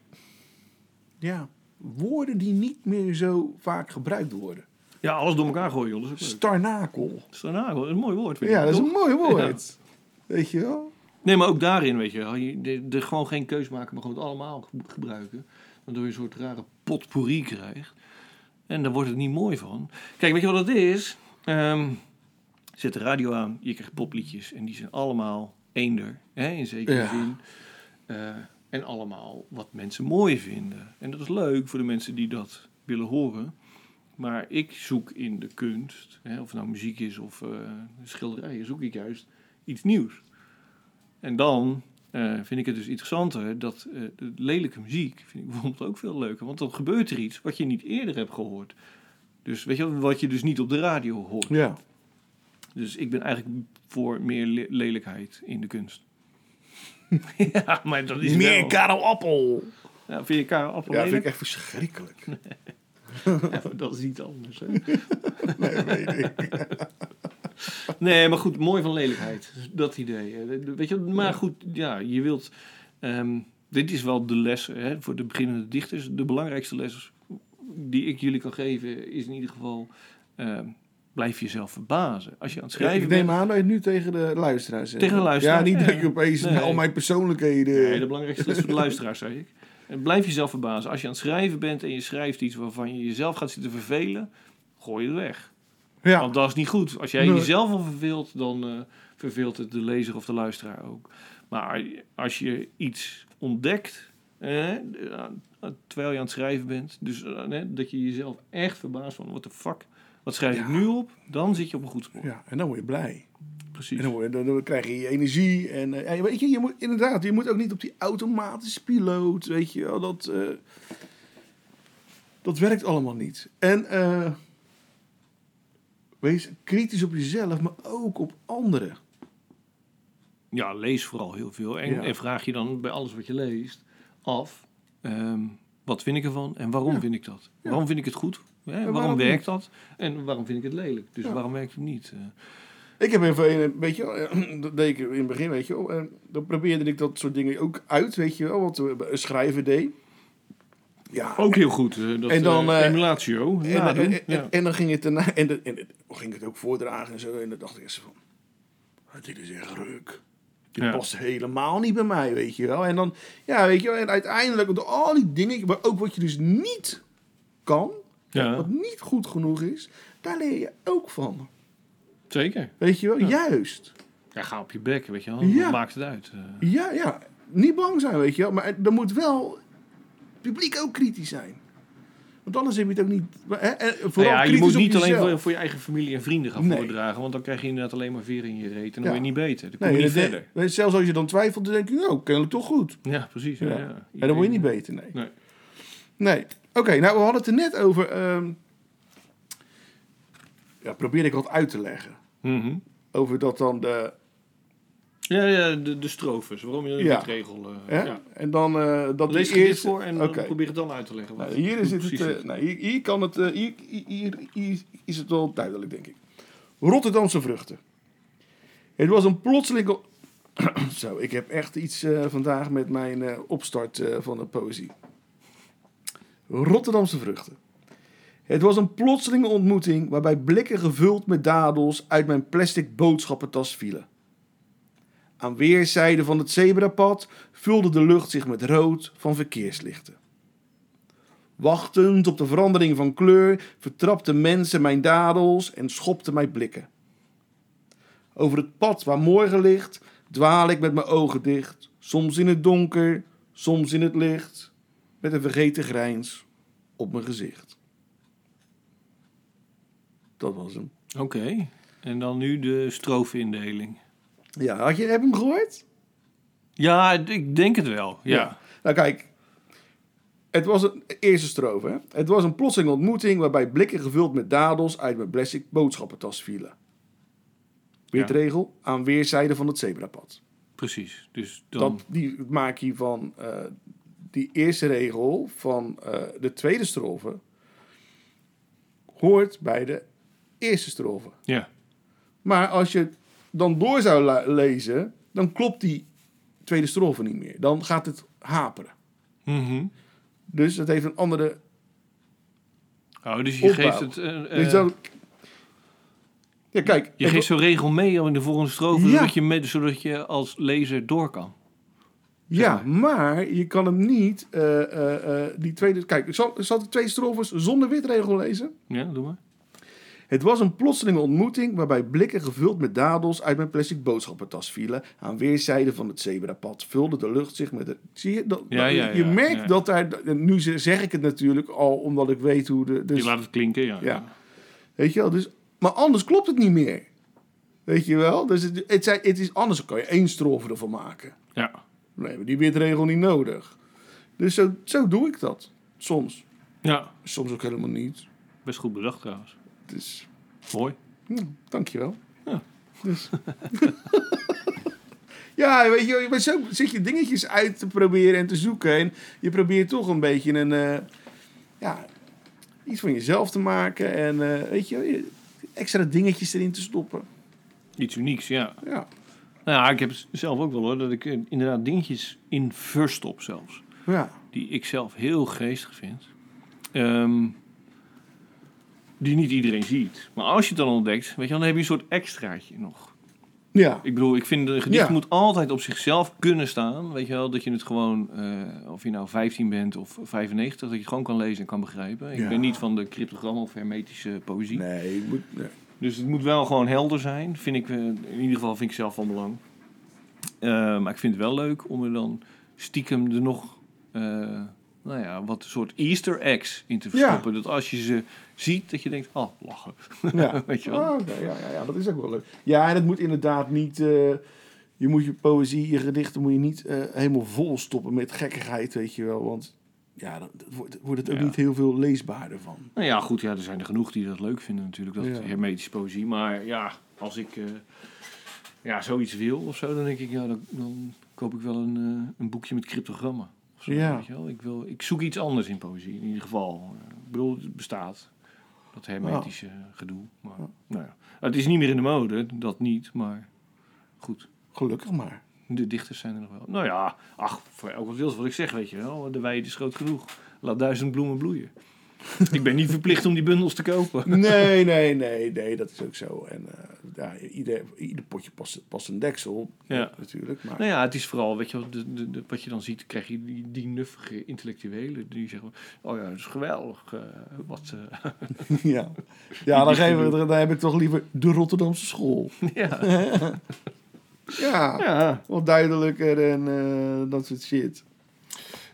ja, woorden die niet meer zo vaak gebruikt worden. Ja, alles door elkaar gooien, joh. Leuk. Starnakel. Starnakel, dat is een mooi woord. Vind Ja, ik, dat is een mooi woord. Weet je wel? Nee, maar ook daarin, weet je de- gewoon geen keus maken, maar gewoon het allemaal ge- gebruiken. Waardoor je een soort rare potpourri krijgt. En daar wordt het niet mooi van. Kijk, weet je wat het is? Ehm, zet de radio aan, je krijgt popliedjes. En die zijn allemaal eender, hè, in zekere Ja. zin. Eh, en allemaal wat mensen mooi vinden. En dat is leuk voor de mensen die dat willen horen. Maar ik zoek in de kunst, hè, of het nou muziek is of eh, schilderijen, zoek ik juist iets nieuws. En dan eh, vind ik het dus interessanter dat eh, de lelijke muziek vind ik bijvoorbeeld ook veel leuker. Want dan gebeurt er iets wat je niet eerder hebt gehoord. Dus weet je wat je dus niet op de radio hoort. Ja. Dus ik ben eigenlijk voor meer le- lelijkheid in de kunst. ja, maar dat is Meer wel... Karel Appel. Ja, vind je Karel Appel Ja, vind ik echt verschrikkelijk. Ja, dat is iets anders. Hè? Nee, weet ik. Nee, maar goed, mooi van lelijkheid. Dat idee. Weet je, maar goed, ja, je wilt... ehm, dit is wel de les hè, voor de beginnende dichters. De belangrijkste les die ik jullie kan geven is in ieder geval... ehm, blijf jezelf verbazen. Als je aan het schrijven ik neem bent... aan dat je nu tegen de luisteraars zegt. Tegen de luisteraars, Ja, niet ja. dat ik opeens Nee. al mijn persoonlijkheden... Nee, de belangrijkste les voor de luisteraars, zei ik. En blijf jezelf verbazen. Als je aan het schrijven bent en je schrijft iets waarvan je jezelf gaat zitten vervelen... gooi het weg. ja. Want dat is niet goed. Als jij Nee. jezelf al verveelt, dan eh, verveelt het de lezer of de luisteraar ook. Maar als je iets ontdekt, eh, eh, terwijl je aan het schrijven bent, dus dat je jezelf echt verbaast van, what the fuck, wat schrijf ik nu op? Dan zit je op een goed spoor. ja, en dan word je blij. Precies. En dan, dan, dan krijg je energie. En eh, ja, weet je, je moet, inderdaad, je moet ook niet op die automatische piloot, weet je wel. Dat, eh, dat werkt allemaal niet. En eh, wees kritisch op jezelf, maar ook op anderen. Ja, lees vooral heel veel. En, Ja. en vraag je dan bij alles wat je leest af, ehm, wat vind ik ervan en waarom Ja. vind ik dat? Waarom vind ik het goed? Hè? waarom, waarom werkt niet? dat? En waarom vind ik het lelijk? Dus waarom werkt het niet? Eh, Ik heb even, een weet je wel, eh, dat deed ik in het begin, weet je wel. En dan probeerde ik dat soort dingen ook uit, weet je wel. Wat we een schrijver deed. Ja, Ook heel goed. eh, dat En dan, eh, eh, emulatio. En, en, en, ja. en dan ging het daarna, en, de- en dan ging het ook voordragen en zo. En dan dacht ik eerst van, "Ah, dit is echt ruk. Dit past helemaal niet bij mij, weet je wel. En dan, ja, weet je wel. En uiteindelijk, door al die dingen, maar ook wat je dus niet kan, wat niet goed genoeg is, daar leer je ook van. Zeker. Weet je wel, juist. Ja, ga op je bek, weet je wel. Ja. Maakt het uit? eh. Ja, ja. Niet bang zijn, weet je wel. Maar dan moet wel het publiek ook kritisch zijn. Want anders heb je het ook niet... Hè? Vooral Nou ja, je moet niet alleen jezelf. voor, je eigen familie en vrienden gaan Nee. voordragen. Want dan krijg je inderdaad alleen maar veren in je reet. En dan Ja. word je niet beter. Dan kom Nee, je niet verder. zelfs als je dan twijfelt, dan denk je, nou, kennelijk toch goed. Ja, precies. Ja. Ja. Ja. En dan word je niet beter, nee. Nee. Nee. Oké, nou, we hadden het er net over... ehm, ja, probeer ik wat uit te leggen. Mhm. Over dat dan de... Ja, ja de, de strofes. Waarom je Ja. regel... eh, ja. En dan uh, dat Lees je eerste... voor en probeer het dan uit te leggen. Nou, hier, is het, eh, nou, hier, hier kan het, hier, hier, hier is het wel duidelijk, denk ik. Rotterdamse vruchten. Het was een plotselinge... Zo, ik heb echt iets vandaag met mijn opstart van de poëzie. Rotterdamse vruchten. Het was een plotselinge ontmoeting waarbij blikken gevuld met dadels uit mijn plastic boodschappentas vielen. Aan weerszijden van het zebrapad vulde de lucht zich met rood van verkeerslichten. Wachtend op de verandering van kleur vertrapten mensen mijn dadels en schopten mij blikken. Over het pad waar morgen ligt, dwaal ik met mijn ogen dicht, soms in het donker, soms in het licht, met een vergeten grijns op mijn gezicht. Dat was hem. Oké. En dan nu de strofeindeling. Ja, had je, heb je hem gehoord? Ja, ik denk het wel. Ja. Nou kijk, het was een eerste strofe. Hè? Het was een plotselinge ontmoeting waarbij blikken gevuld met dadels uit mijn plastic boodschappentas vielen. Witregel aan weerszijden van het zebrapad. Precies. Dus dan... Dat, die maak je van eh, die eerste regel van eh, de tweede strofe hoort bij de eerste strofe. Ja. Maar als je dan door zou lezen, dan klopt die tweede strofe niet meer. Dan gaat het haperen. Mhm. Dus het heeft een andere Oh, dus je Opbouw. geeft het... eh, eh, Dus dan... Ja, kijk. je geeft zo'n regel mee in de volgende strofe, Ja. zodat, je met, zodat je als lezer door kan. ja, maar je kan hem niet... eh, eh, eh, die tweede... Kijk, ik zal, ik zal de twee strofes zonder witregel lezen. Ja, doe maar. Het was een plotselinge ontmoeting waarbij blikken gevuld met dadels uit mijn plastic boodschappentas vielen. Aan weerszijden van het zebrapad vulde de lucht zich met... De, zie je? Dat, Ja, je merkt dat daar... Nu zeg ik het natuurlijk al omdat ik weet hoe de... Dus, je laat het klinken, ja. Ja. Weet je wel? Dus, maar anders klopt het niet meer. Weet je wel? Dus het, het, zijn, het is anders, dan kan je één strofe ervan maken. Ja. Nee, maar die witregel niet nodig. Dus zo, zo doe ik dat. Soms. Ja, Soms ook helemaal niet. best goed bedacht trouwens. Dus, Mooi. hm, dankjewel. Ja. Dus. ja, weet je, maar zo zit je dingetjes uit te proberen en te zoeken. En je probeert toch een beetje een, eh, ja, iets van jezelf te maken. En eh, weet je, extra dingetjes erin te stoppen. Iets unieks, ja. Ja. Nou ja, ik heb het zelf ook wel hoor, dat ik eh, inderdaad dingetjes in verstop zelfs. Ja. Die ik zelf heel geestig vind. Ehm, die niet iedereen ziet. Maar als je het dan ontdekt, weet je, dan heb je een soort extraatje nog. Ja. Ik bedoel, ik vind een gedicht Ja. moet altijd op zichzelf kunnen staan. Weet je wel, dat je het gewoon, eh, of je nou 15 bent of 95, dat je het gewoon kan lezen en kan begrijpen. Ik Ja. ben niet van de cryptogram of hermetische poëzie. Nee, moet, nee. Dus het moet wel gewoon helder zijn. Vind ik, eh, in ieder geval vind ik zelf van belang. Eh, maar ik vind het wel leuk om er dan stiekem er nog, nou ja, wat soort easter eggs in te Ja. verstoppen. Dat als je ze ziet, dat je denkt, oh, lachen. Ja. Weet je wel? Oké, ja, ja, ja, dat is ook wel leuk. Ja, en het moet inderdaad niet... eh, je moet je poëzie, je gedichten moet je niet eh, helemaal vol stoppen met gekkigheid, weet je wel. Want ja, dan wordt, wordt het ook Ja. niet heel veel leesbaarder van. Nou ja, goed, ja, er zijn er genoeg die dat leuk vinden natuurlijk, dat hermetische poëzie. Maar ja, als ik eh, ja, zoiets wil of zo, dan denk ik, ja, dan, dan koop ik wel een, een boekje met cryptogrammen. Zo, Ja. weet je wel? Ik, wil, ik zoek iets anders in poëzie, in ieder geval. Eh, ik bedoel, het bestaat, dat hermetische gedoe. Maar, nou ja. Het is niet meer in de mode, dat niet, maar goed. Gelukkig maar. De dichters zijn er nog wel. Nou ja, ach, voor elk wat wils wat ik zeg, weet je wel. De weide is groot genoeg. Laat duizend bloemen bloeien. Ik ben niet verplicht om die bundels te kopen. Nee, nee, nee, nee, dat is ook zo. En eh, ja, ieder, ieder potje past, past een deksel, Ja. natuurlijk. Maar Nou ja, het is vooral, weet je wel, de, de, de- wat je dan ziet, krijg je die, die nuffige intellectuelen die zeggen, oh ja, dat is geweldig. eh, wat, eh, ja, ja dan, geven we, dan heb ik toch liever de Rotterdamse school. ja. Ja, ja. wat duidelijker en eh, dat soort shit.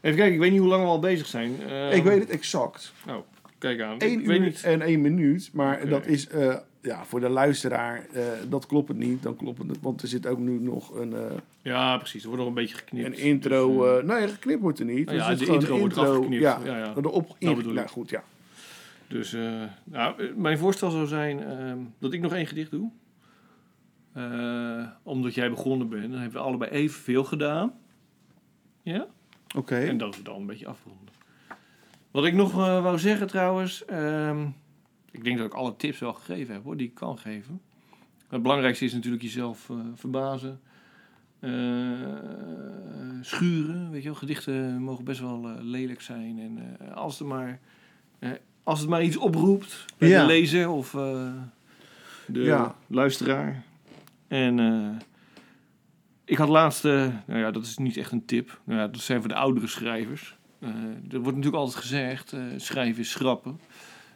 Even kijken, ik weet niet hoe lang we al bezig zijn. Eh, ik weet het exact. Oh, kijk aan. 1 ik weet uur niet. en 1 minuut. Maar dat is eh, ja, voor de luisteraar, eh, dat klopt het niet. Dan klopt het, want er zit ook nu nog een, eh, Ja, precies. Er wordt nog een beetje geknipt. een intro. Dus, nee, geknipt wordt er niet. Nou ja, de intro een wordt afgeknipt. Ja, Ja, ja. De op, Dat in, bedoel nou, ik. goed, ja. Dus nou, mijn voorstel zou zijn ehm, dat ik nog één gedicht doe. Omdat jij begonnen bent, dan hebben we allebei evenveel gedaan. Ja? Oké. En dat we dan een beetje afronden. Wat ik nog eh, wou zeggen trouwens. ehm, ik denk dat ik alle tips wel gegeven heb hoor, die ik kan geven. Het belangrijkste is natuurlijk jezelf eh, verbazen. eh, schuren, weet je wel. Gedichten mogen best wel lelijk zijn. En als, er maar, als het maar iets oproept bij Ja. de lezer of de Ja. luisteraar. En ik had laatst, eh, nou ja, dat is niet echt een tip. Nou ja, dat zijn voor de oudere schrijvers. Eh, er wordt natuurlijk altijd gezegd, eh, schrijven is schrappen.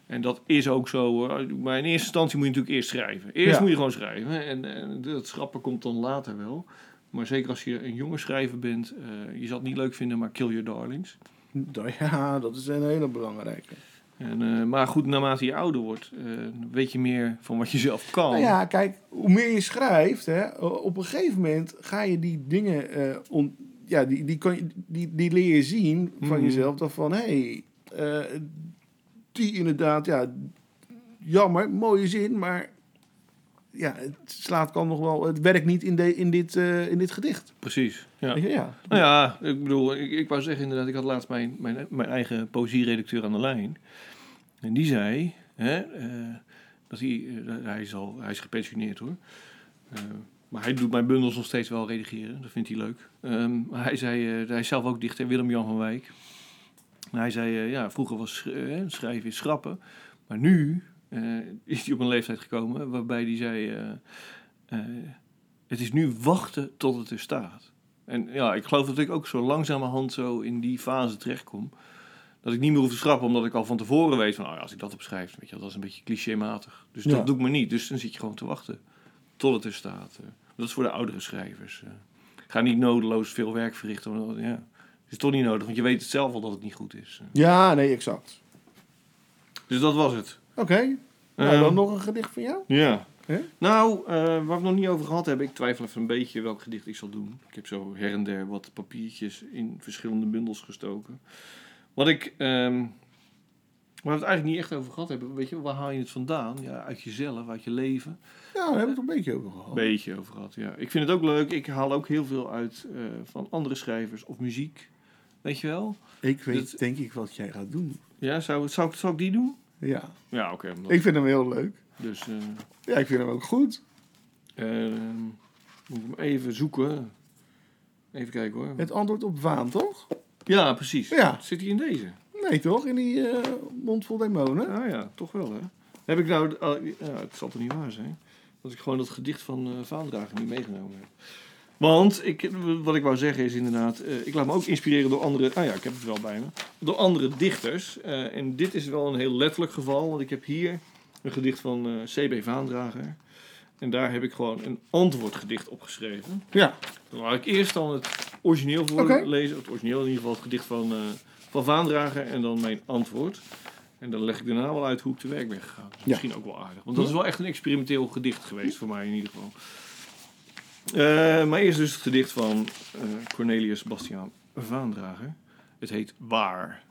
En dat is ook zo hoor. Maar in eerste instantie moet je natuurlijk eerst schrijven. Eerst Ja. moet je gewoon schrijven. En, en dat schrappen komt dan later wel. Maar zeker als je een jonge schrijver bent, je zal het niet leuk vinden, maar kill your darlings. Ja, dat is een hele belangrijke. En, eh, maar goed, naarmate je ouder wordt, eh, weet je meer van wat je zelf kan. Nou ja, kijk, hoe meer je schrijft, hè, op een gegeven moment ga je die dingen, on- ja, die, die, kan je, die, die leer je zien van Mhm. jezelf. Dat van, hé, hey, die inderdaad, ja, jammer, mooie zin, maar ja, het slaat kan nog wel, het werkt niet in, de, in, dit, in dit gedicht. Precies. Ja. Je, ja. Nou ja, ik bedoel, ik, ik wou zeggen inderdaad, ik had laatst mijn, mijn, mijn eigen poëzieredacteur aan de lijn. En die zei, hè, eh, dat hij, eh, hij, is hij is gepensioneerd hoor. Eh, maar hij doet mijn bundels nog steeds wel redigeren, dat vindt hij leuk. Ehm, maar hij zei, hij is zelf ook dichter, Willem-Jan van Wijk. Hij zei, ja, vroeger was sch- schrijven is schrappen. Maar nu is hij op een leeftijd gekomen waarbij hij zei, het is nu wachten tot het er staat. En ja, ik geloof dat ik ook zo langzamerhand zo in die fase terechtkom. Dat ik niet meer hoef te schrappen, omdat ik al van tevoren weet van, oh ja, als ik dat opschrijf, weet je, dat is een beetje clichématig. Dus Ja. dat doe ik maar niet. Dus dan zit je gewoon te wachten tot het er staat. Eh, Dat is voor de oudere schrijvers. eh. Ga niet nodeloos veel werk verrichten. Want, ja, is toch niet nodig, want je weet het zelf al dat het niet goed is. Eh, Ja, nee, exact. Dus dat was het. Oké, nou Ehm, dan nog een gedicht van jou? Ja. Nou, eh, waar we het nog niet over gehad hebben, ik twijfel even een beetje welk gedicht ik zal doen. Ik heb zo her en der wat papiertjes in verschillende bundels gestoken. Wat ik, ehm, waar we het eigenlijk niet echt over gehad hebben, weet je, waar haal je het vandaan? Ja, uit jezelf, uit je leven. Ja, daar hebben we het een beetje over gehad. Een beetje over gehad, ja. Ik vind het ook leuk, ik haal ook heel veel uit eh, van andere schrijvers of muziek. Weet je wel? Ik weet Dat- denk ik wat jij gaat doen. Ja, zou, zou, ik- zou ik die doen? Ja, Ja, oké. omdat- ik vind hem heel leuk. Dus, eh, Ja, ik vind hem ook goed. ehm, moet ik hem even zoeken. Even kijken hoor. Het antwoord op waan, toch? Ja, precies. Ja. Zit hij in deze? Nee, toch? In die eh, mond vol demonen? Ah ja, toch wel hè. Heb ik nou, oh, ja, het zal toch niet waar zijn, dat ik gewoon dat gedicht van eh Vaandrager niet meegenomen heb. Want, ik, wat ik wou zeggen is inderdaad, eh, ik laat me ook inspireren door andere, ah ja, ik heb het wel bij me, door andere dichters. En dit is wel een heel letterlijk geval, want ik heb hier een gedicht van C.B. Vaandrager. En daar heb ik gewoon een antwoordgedicht opgeschreven. Ja. Dan laat ik eerst dan het origineel voorlezen. Het origineel in ieder geval, het gedicht van, eh van Vaandrager. En dan mijn antwoord. En dan leg ik daarna wel uit hoe ik te werk ben gegaan. Is Misschien ook wel aardig. Want dat is wel echt een experimenteel gedicht geweest voor mij in ieder geval. Eh, maar eerst dus het gedicht van eh, Cornelius Bastiaan Vaandrager. Het heet Waar.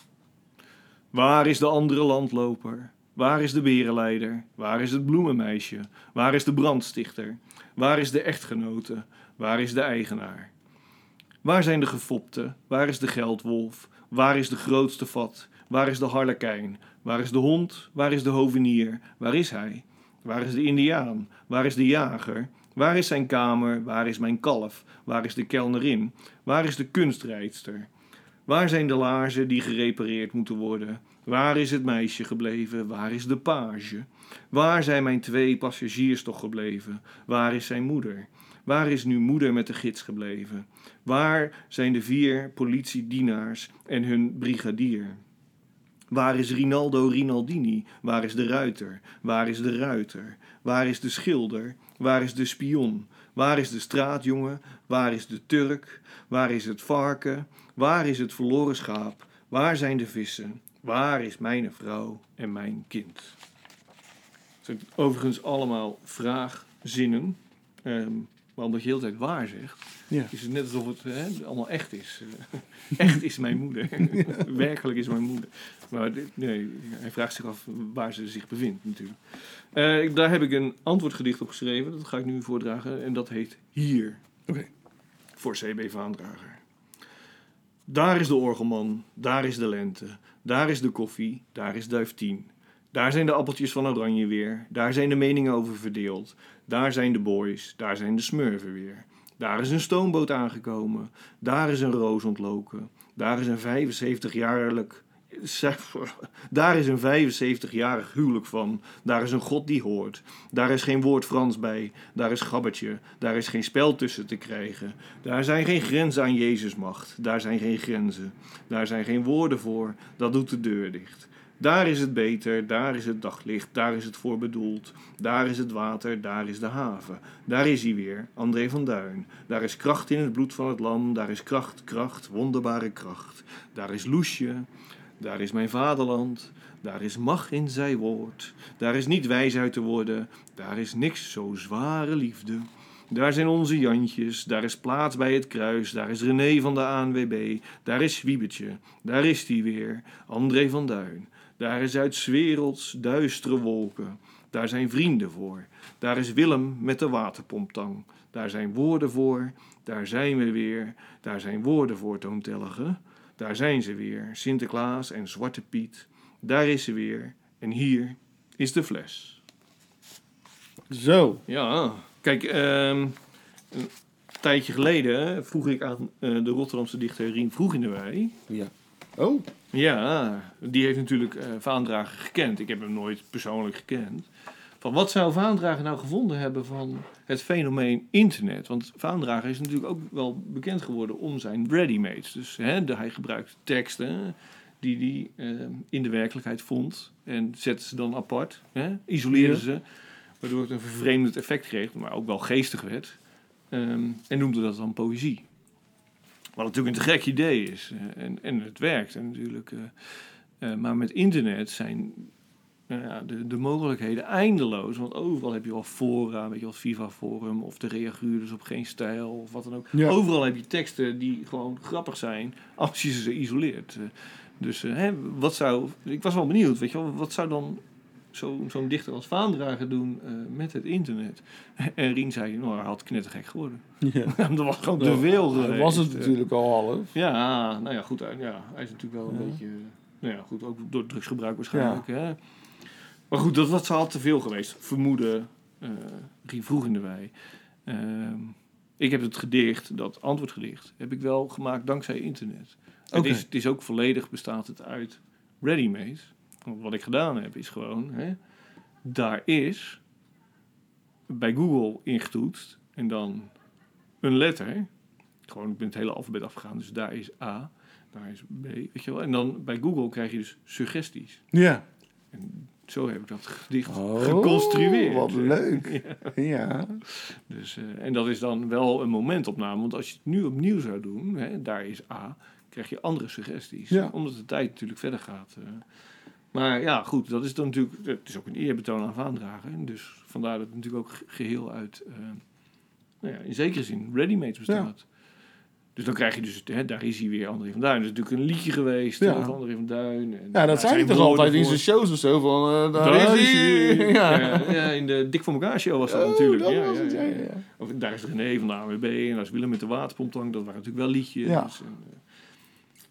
Waar is de andere landloper? Waar is de berenleider? Waar is het bloemenmeisje? Waar is de brandstichter? Waar is de echtgenote? Waar is de eigenaar? Waar zijn de gefopten? Waar is de geldwolf? Waar is de grootste vat? Waar is de harlekijn? Waar is de hond? Waar is de hovenier? Waar is hij? Waar is de indiaan? Waar is de jager? Waar is zijn kamer? Waar is mijn kalf? Waar is de kelnerin? Waar is de kunstrijdster? Waar zijn de laarzen die gerepareerd moeten worden? Waar is het meisje gebleven? Waar is de page? Waar zijn mijn twee passagiers toch gebleven? Waar is zijn moeder? Waar is nu moeder met de gids gebleven? Waar zijn de vier politiedienaars en hun brigadier? Waar is Rinaldo Rinaldini? Waar is de ruiter? Waar is de ruiter? Waar is de schilder? Waar is de spion? Waar is de straatjongen? Waar is de Turk? Waar is het varken? Waar is het verloren schaap? Waar zijn de vissen? Waar is mijn vrouw en mijn kind? Het zijn overigens allemaal vraagzinnen. Ehm, maar omdat je de hele tijd waar zegt, Ja. is het net alsof het hè, allemaal echt is. echt is mijn moeder. Werkelijk is mijn moeder. Maar dit- nee, hij vraagt zich af waar ze zich bevindt natuurlijk. Eh, daar heb ik een antwoordgedicht op geschreven. Dat ga ik nu voordragen. En dat heet Hier. Oké. Voor CB Vaandrager. Daar is de orgelman, daar is de lente, daar is de koffie, daar is duif 10. Daar zijn de appeltjes van oranje weer, daar zijn de meningen over verdeeld. Daar zijn de boys, daar zijn de smurven weer. Daar is een stoomboot aangekomen, daar is een roos ontloken. Daar is een 75-jarig... Daar is een 75-jarig huwelijk van. Daar is een God die hoort. Daar is geen woord Frans bij. Daar is gabbertje. Daar is geen spel tussen te krijgen. Daar zijn geen grenzen aan Jezus macht. Daar zijn geen grenzen. Daar zijn geen woorden voor. Dat doet de deur dicht. Daar is het beter, daar is het daglicht, daar is het voor bedoeld. Daar is het water, daar is de haven. Daar is hij weer, André van Duin. Daar is kracht in het bloed van het lam, daar is kracht, kracht, wonderbare kracht. Daar is Loesje, daar is mijn vaderland. Daar is macht in zij woord. Daar is niet wijs uit te worden. Daar is niks zo zware liefde. Daar zijn onze Jantjes, daar is plaats bij het kruis, daar is René van de ANWB, daar is Wiebetje, daar is die weer, André van Duin. Daar is uit werelds duistere wolken, daar zijn vrienden voor. Daar is Willem met de waterpomptang, daar zijn woorden voor, daar zijn we weer, daar zijn woorden voor, toontellige. Daar zijn ze weer, Sinterklaas en Zwarte Piet. Daar is ze weer, en hier is de fles. Zo. Ja, kijk, ehm, een tijdje geleden vroeg ik aan eh, de Rotterdamse dichter Rien Vroeg in de Wei. Ja. Oh. Ja, die heeft natuurlijk eh Vaandrager gekend. Ik heb hem nooit persoonlijk gekend. Van wat zou Vaandrager nou gevonden hebben van het fenomeen internet? Want Vaandrager is natuurlijk ook wel bekend geworden om zijn readymates. Dus hè, de- hij gebruikt teksten die hij eh, in de werkelijkheid vond en zette ze dan apart. Hè, isoleerde Ja. ze, waardoor het een vervreemdend effect kreeg, maar ook wel geestig werd. Ehm, en noemde dat dan poëzie. Wat natuurlijk een te gek idee is. eh, en, en het werkt en natuurlijk. eh, eh, maar met internet zijn nou de, de mogelijkheden eindeloos. Want overal heb je wel fora, weet je wel, Viva Forum of de reaguurders op geen stijl of wat dan ook. Ja. Overal heb je teksten die gewoon grappig zijn als je ze isoleert. Dus hè, wat zou, ik was wel benieuwd, weet je wel, wat zou dan zo- zo'n dichter als Vaandrager doen eh, met het internet? En Rien zei, nou, hij had knettergek geworden. Ja. dat was gewoon te veel Dat was het Eh, natuurlijk al half. ja, nou ja, goed. hij- Ja, hij is natuurlijk wel een Ja. beetje... Nou ja, goed, ook door drugsgebruik waarschijnlijk. Hè? Maar goed, dat was al te veel geweest. Vermoeden, eh Rien vroeg in de wei. Ehm, ik heb het gedicht, dat antwoordgedicht, heb ik wel gemaakt dankzij internet. Het, is, het is ook volledig bestaat het uit ready-made. Want wat ik gedaan heb, is gewoon... Hè, daar is bij Google ingetoetst en dan een letter. Gewoon, ik ben het hele alfabet afgegaan. Dus daar is A, daar is B, weet je wel. En dan bij Google krijg je dus suggesties. Ja. En zo heb ik dat gedicht Oh, geconstrueerd. Wat leuk. Ja. Ja. Dus, eh, en dat is dan wel een momentopname. Want als je het nu opnieuw zou doen, hè, daar is A, krijg je andere suggesties. Ja. Omdat de tijd natuurlijk verder gaat. eh. Maar ja, goed, dat is dan natuurlijk... Het is ook een eerbetoon aan Vaandrager. Dus vandaar dat het natuurlijk ook ge- geheel uit... eh, nou ja, in zekere zin ready-made bestaat. Dus dan krijg je dus... Hè, daar is hij weer, André van Duin. Er is natuurlijk een liedje geweest Ja. over André van Duin. En Ja, dat zijn hij toch altijd in zijn shows of zo. Van, eh, daar, Daar is hij. Ja. Ja. ja, in de Dik voor elkaar show was dat Oh, natuurlijk. dat ja, was ja, het. Of daar is René van de AWB en daar is Willem met de waterpomptank. Dat waren natuurlijk wel liedjes. Ja. En, eh,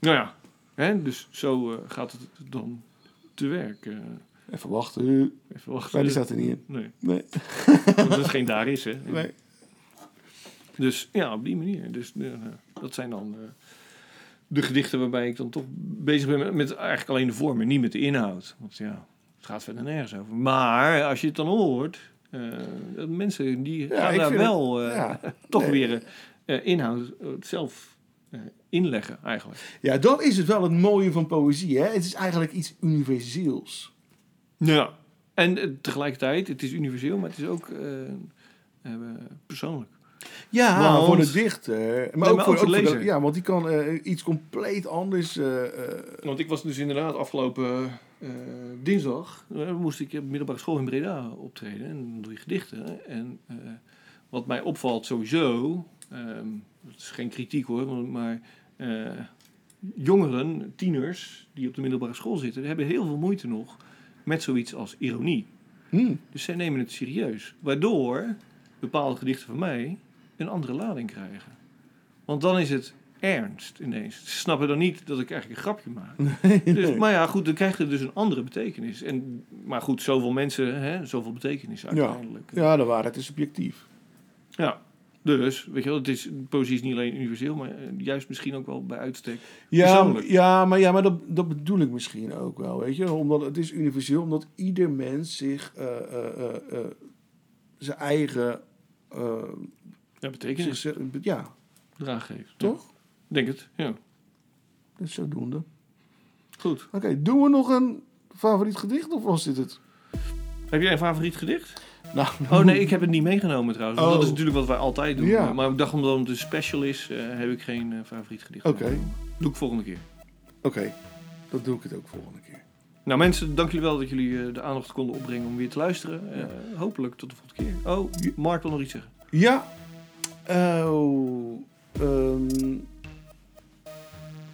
nou ja, hè, dus zo gaat het dan te werk. eh. Even wachten. even wachten. Maar die staat er niet in. Nee, Nee. dat is geen daar is, hè. nee. Dus ja, op die manier. Dus dat zijn dan eh, de gedichten waarbij ik dan toch bezig ben met, met eigenlijk alleen de vorm en niet met de inhoud. Want ja, het gaat verder nergens over. Maar als je het dan hoort, eh, mensen die Ja, gaan daar wel eh, Ja. toch Nee. weer inhoud zelf inleggen eigenlijk. ja, dat is het wel het mooie van poëzie. Hè? Het is eigenlijk iets universeels. Ja. En eh, tegelijkertijd, het is universeel, maar het is ook eh, eh, persoonlijk. Ja, Want- voor de dichter. Maar ook, voor, ook de voor de lezer. Ja, want die kan eh, iets compleet anders... eh, eh, Want ik was dus inderdaad afgelopen eh, dinsdag, eh, moest ik op middelbare school in Breda optreden. En dan doe je gedichten. En eh, wat mij opvalt sowieso, ehm dat is geen kritiek hoor, maar- eh, jongeren, tieners die op de middelbare school zitten, hebben heel veel moeite nog met zoiets als ironie. hm. Dus zij nemen het serieus. Waardoor bepaalde gedichten van mij een andere lading krijgen. Want dan is het ernst ineens. Ze snappen dan niet dat ik eigenlijk een grapje maak. Dus, maar ja, goed, dan krijgt het dus een andere betekenis. En, maar goed, zoveel mensen, hè, zoveel betekenis uiteindelijk. Ja. Ja, de waarheid is subjectief. Dus, weet je wel, het is, poëzie is niet alleen universeel, maar eh, juist misschien ook wel bij uitstek. Ja, ja maar, ja, maar dat, dat bedoel ik misschien ook wel, weet je. Omdat het is universeel, omdat ieder mens zich eh, eh, zijn eigen... Ja, betekenis zich, ja, draag geeft. toch? Ja, denk het, ja. Dat is zodoende. Goed. Oké, doen we nog een favoriet gedicht of was dit het? Heb jij een favoriet gedicht? Nou, Oh nee, ik heb het niet meegenomen trouwens. Oh. Dat is natuurlijk wat wij altijd doen. Ja. Maar, ik dacht omdat het een special is, eh, heb ik geen eh, favoriet gedicht. Oké. Doe ik volgende keer. Oké, dat doe ik het ook volgende keer. Nou mensen, dank jullie wel dat jullie eh, de aandacht konden opbrengen om weer te luisteren. Hopelijk tot de volgende keer. Oh, Mark wil nog iets zeggen. Ja. Oh. ehm,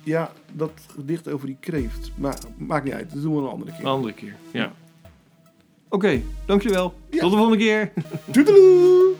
ja, dat gedicht over die kreeft. Maar maakt niet uit, dat doen we een andere keer. Een andere keer, ja. Oké, dank jullie wel. Ja. Tot de volgende keer. Toedeloe!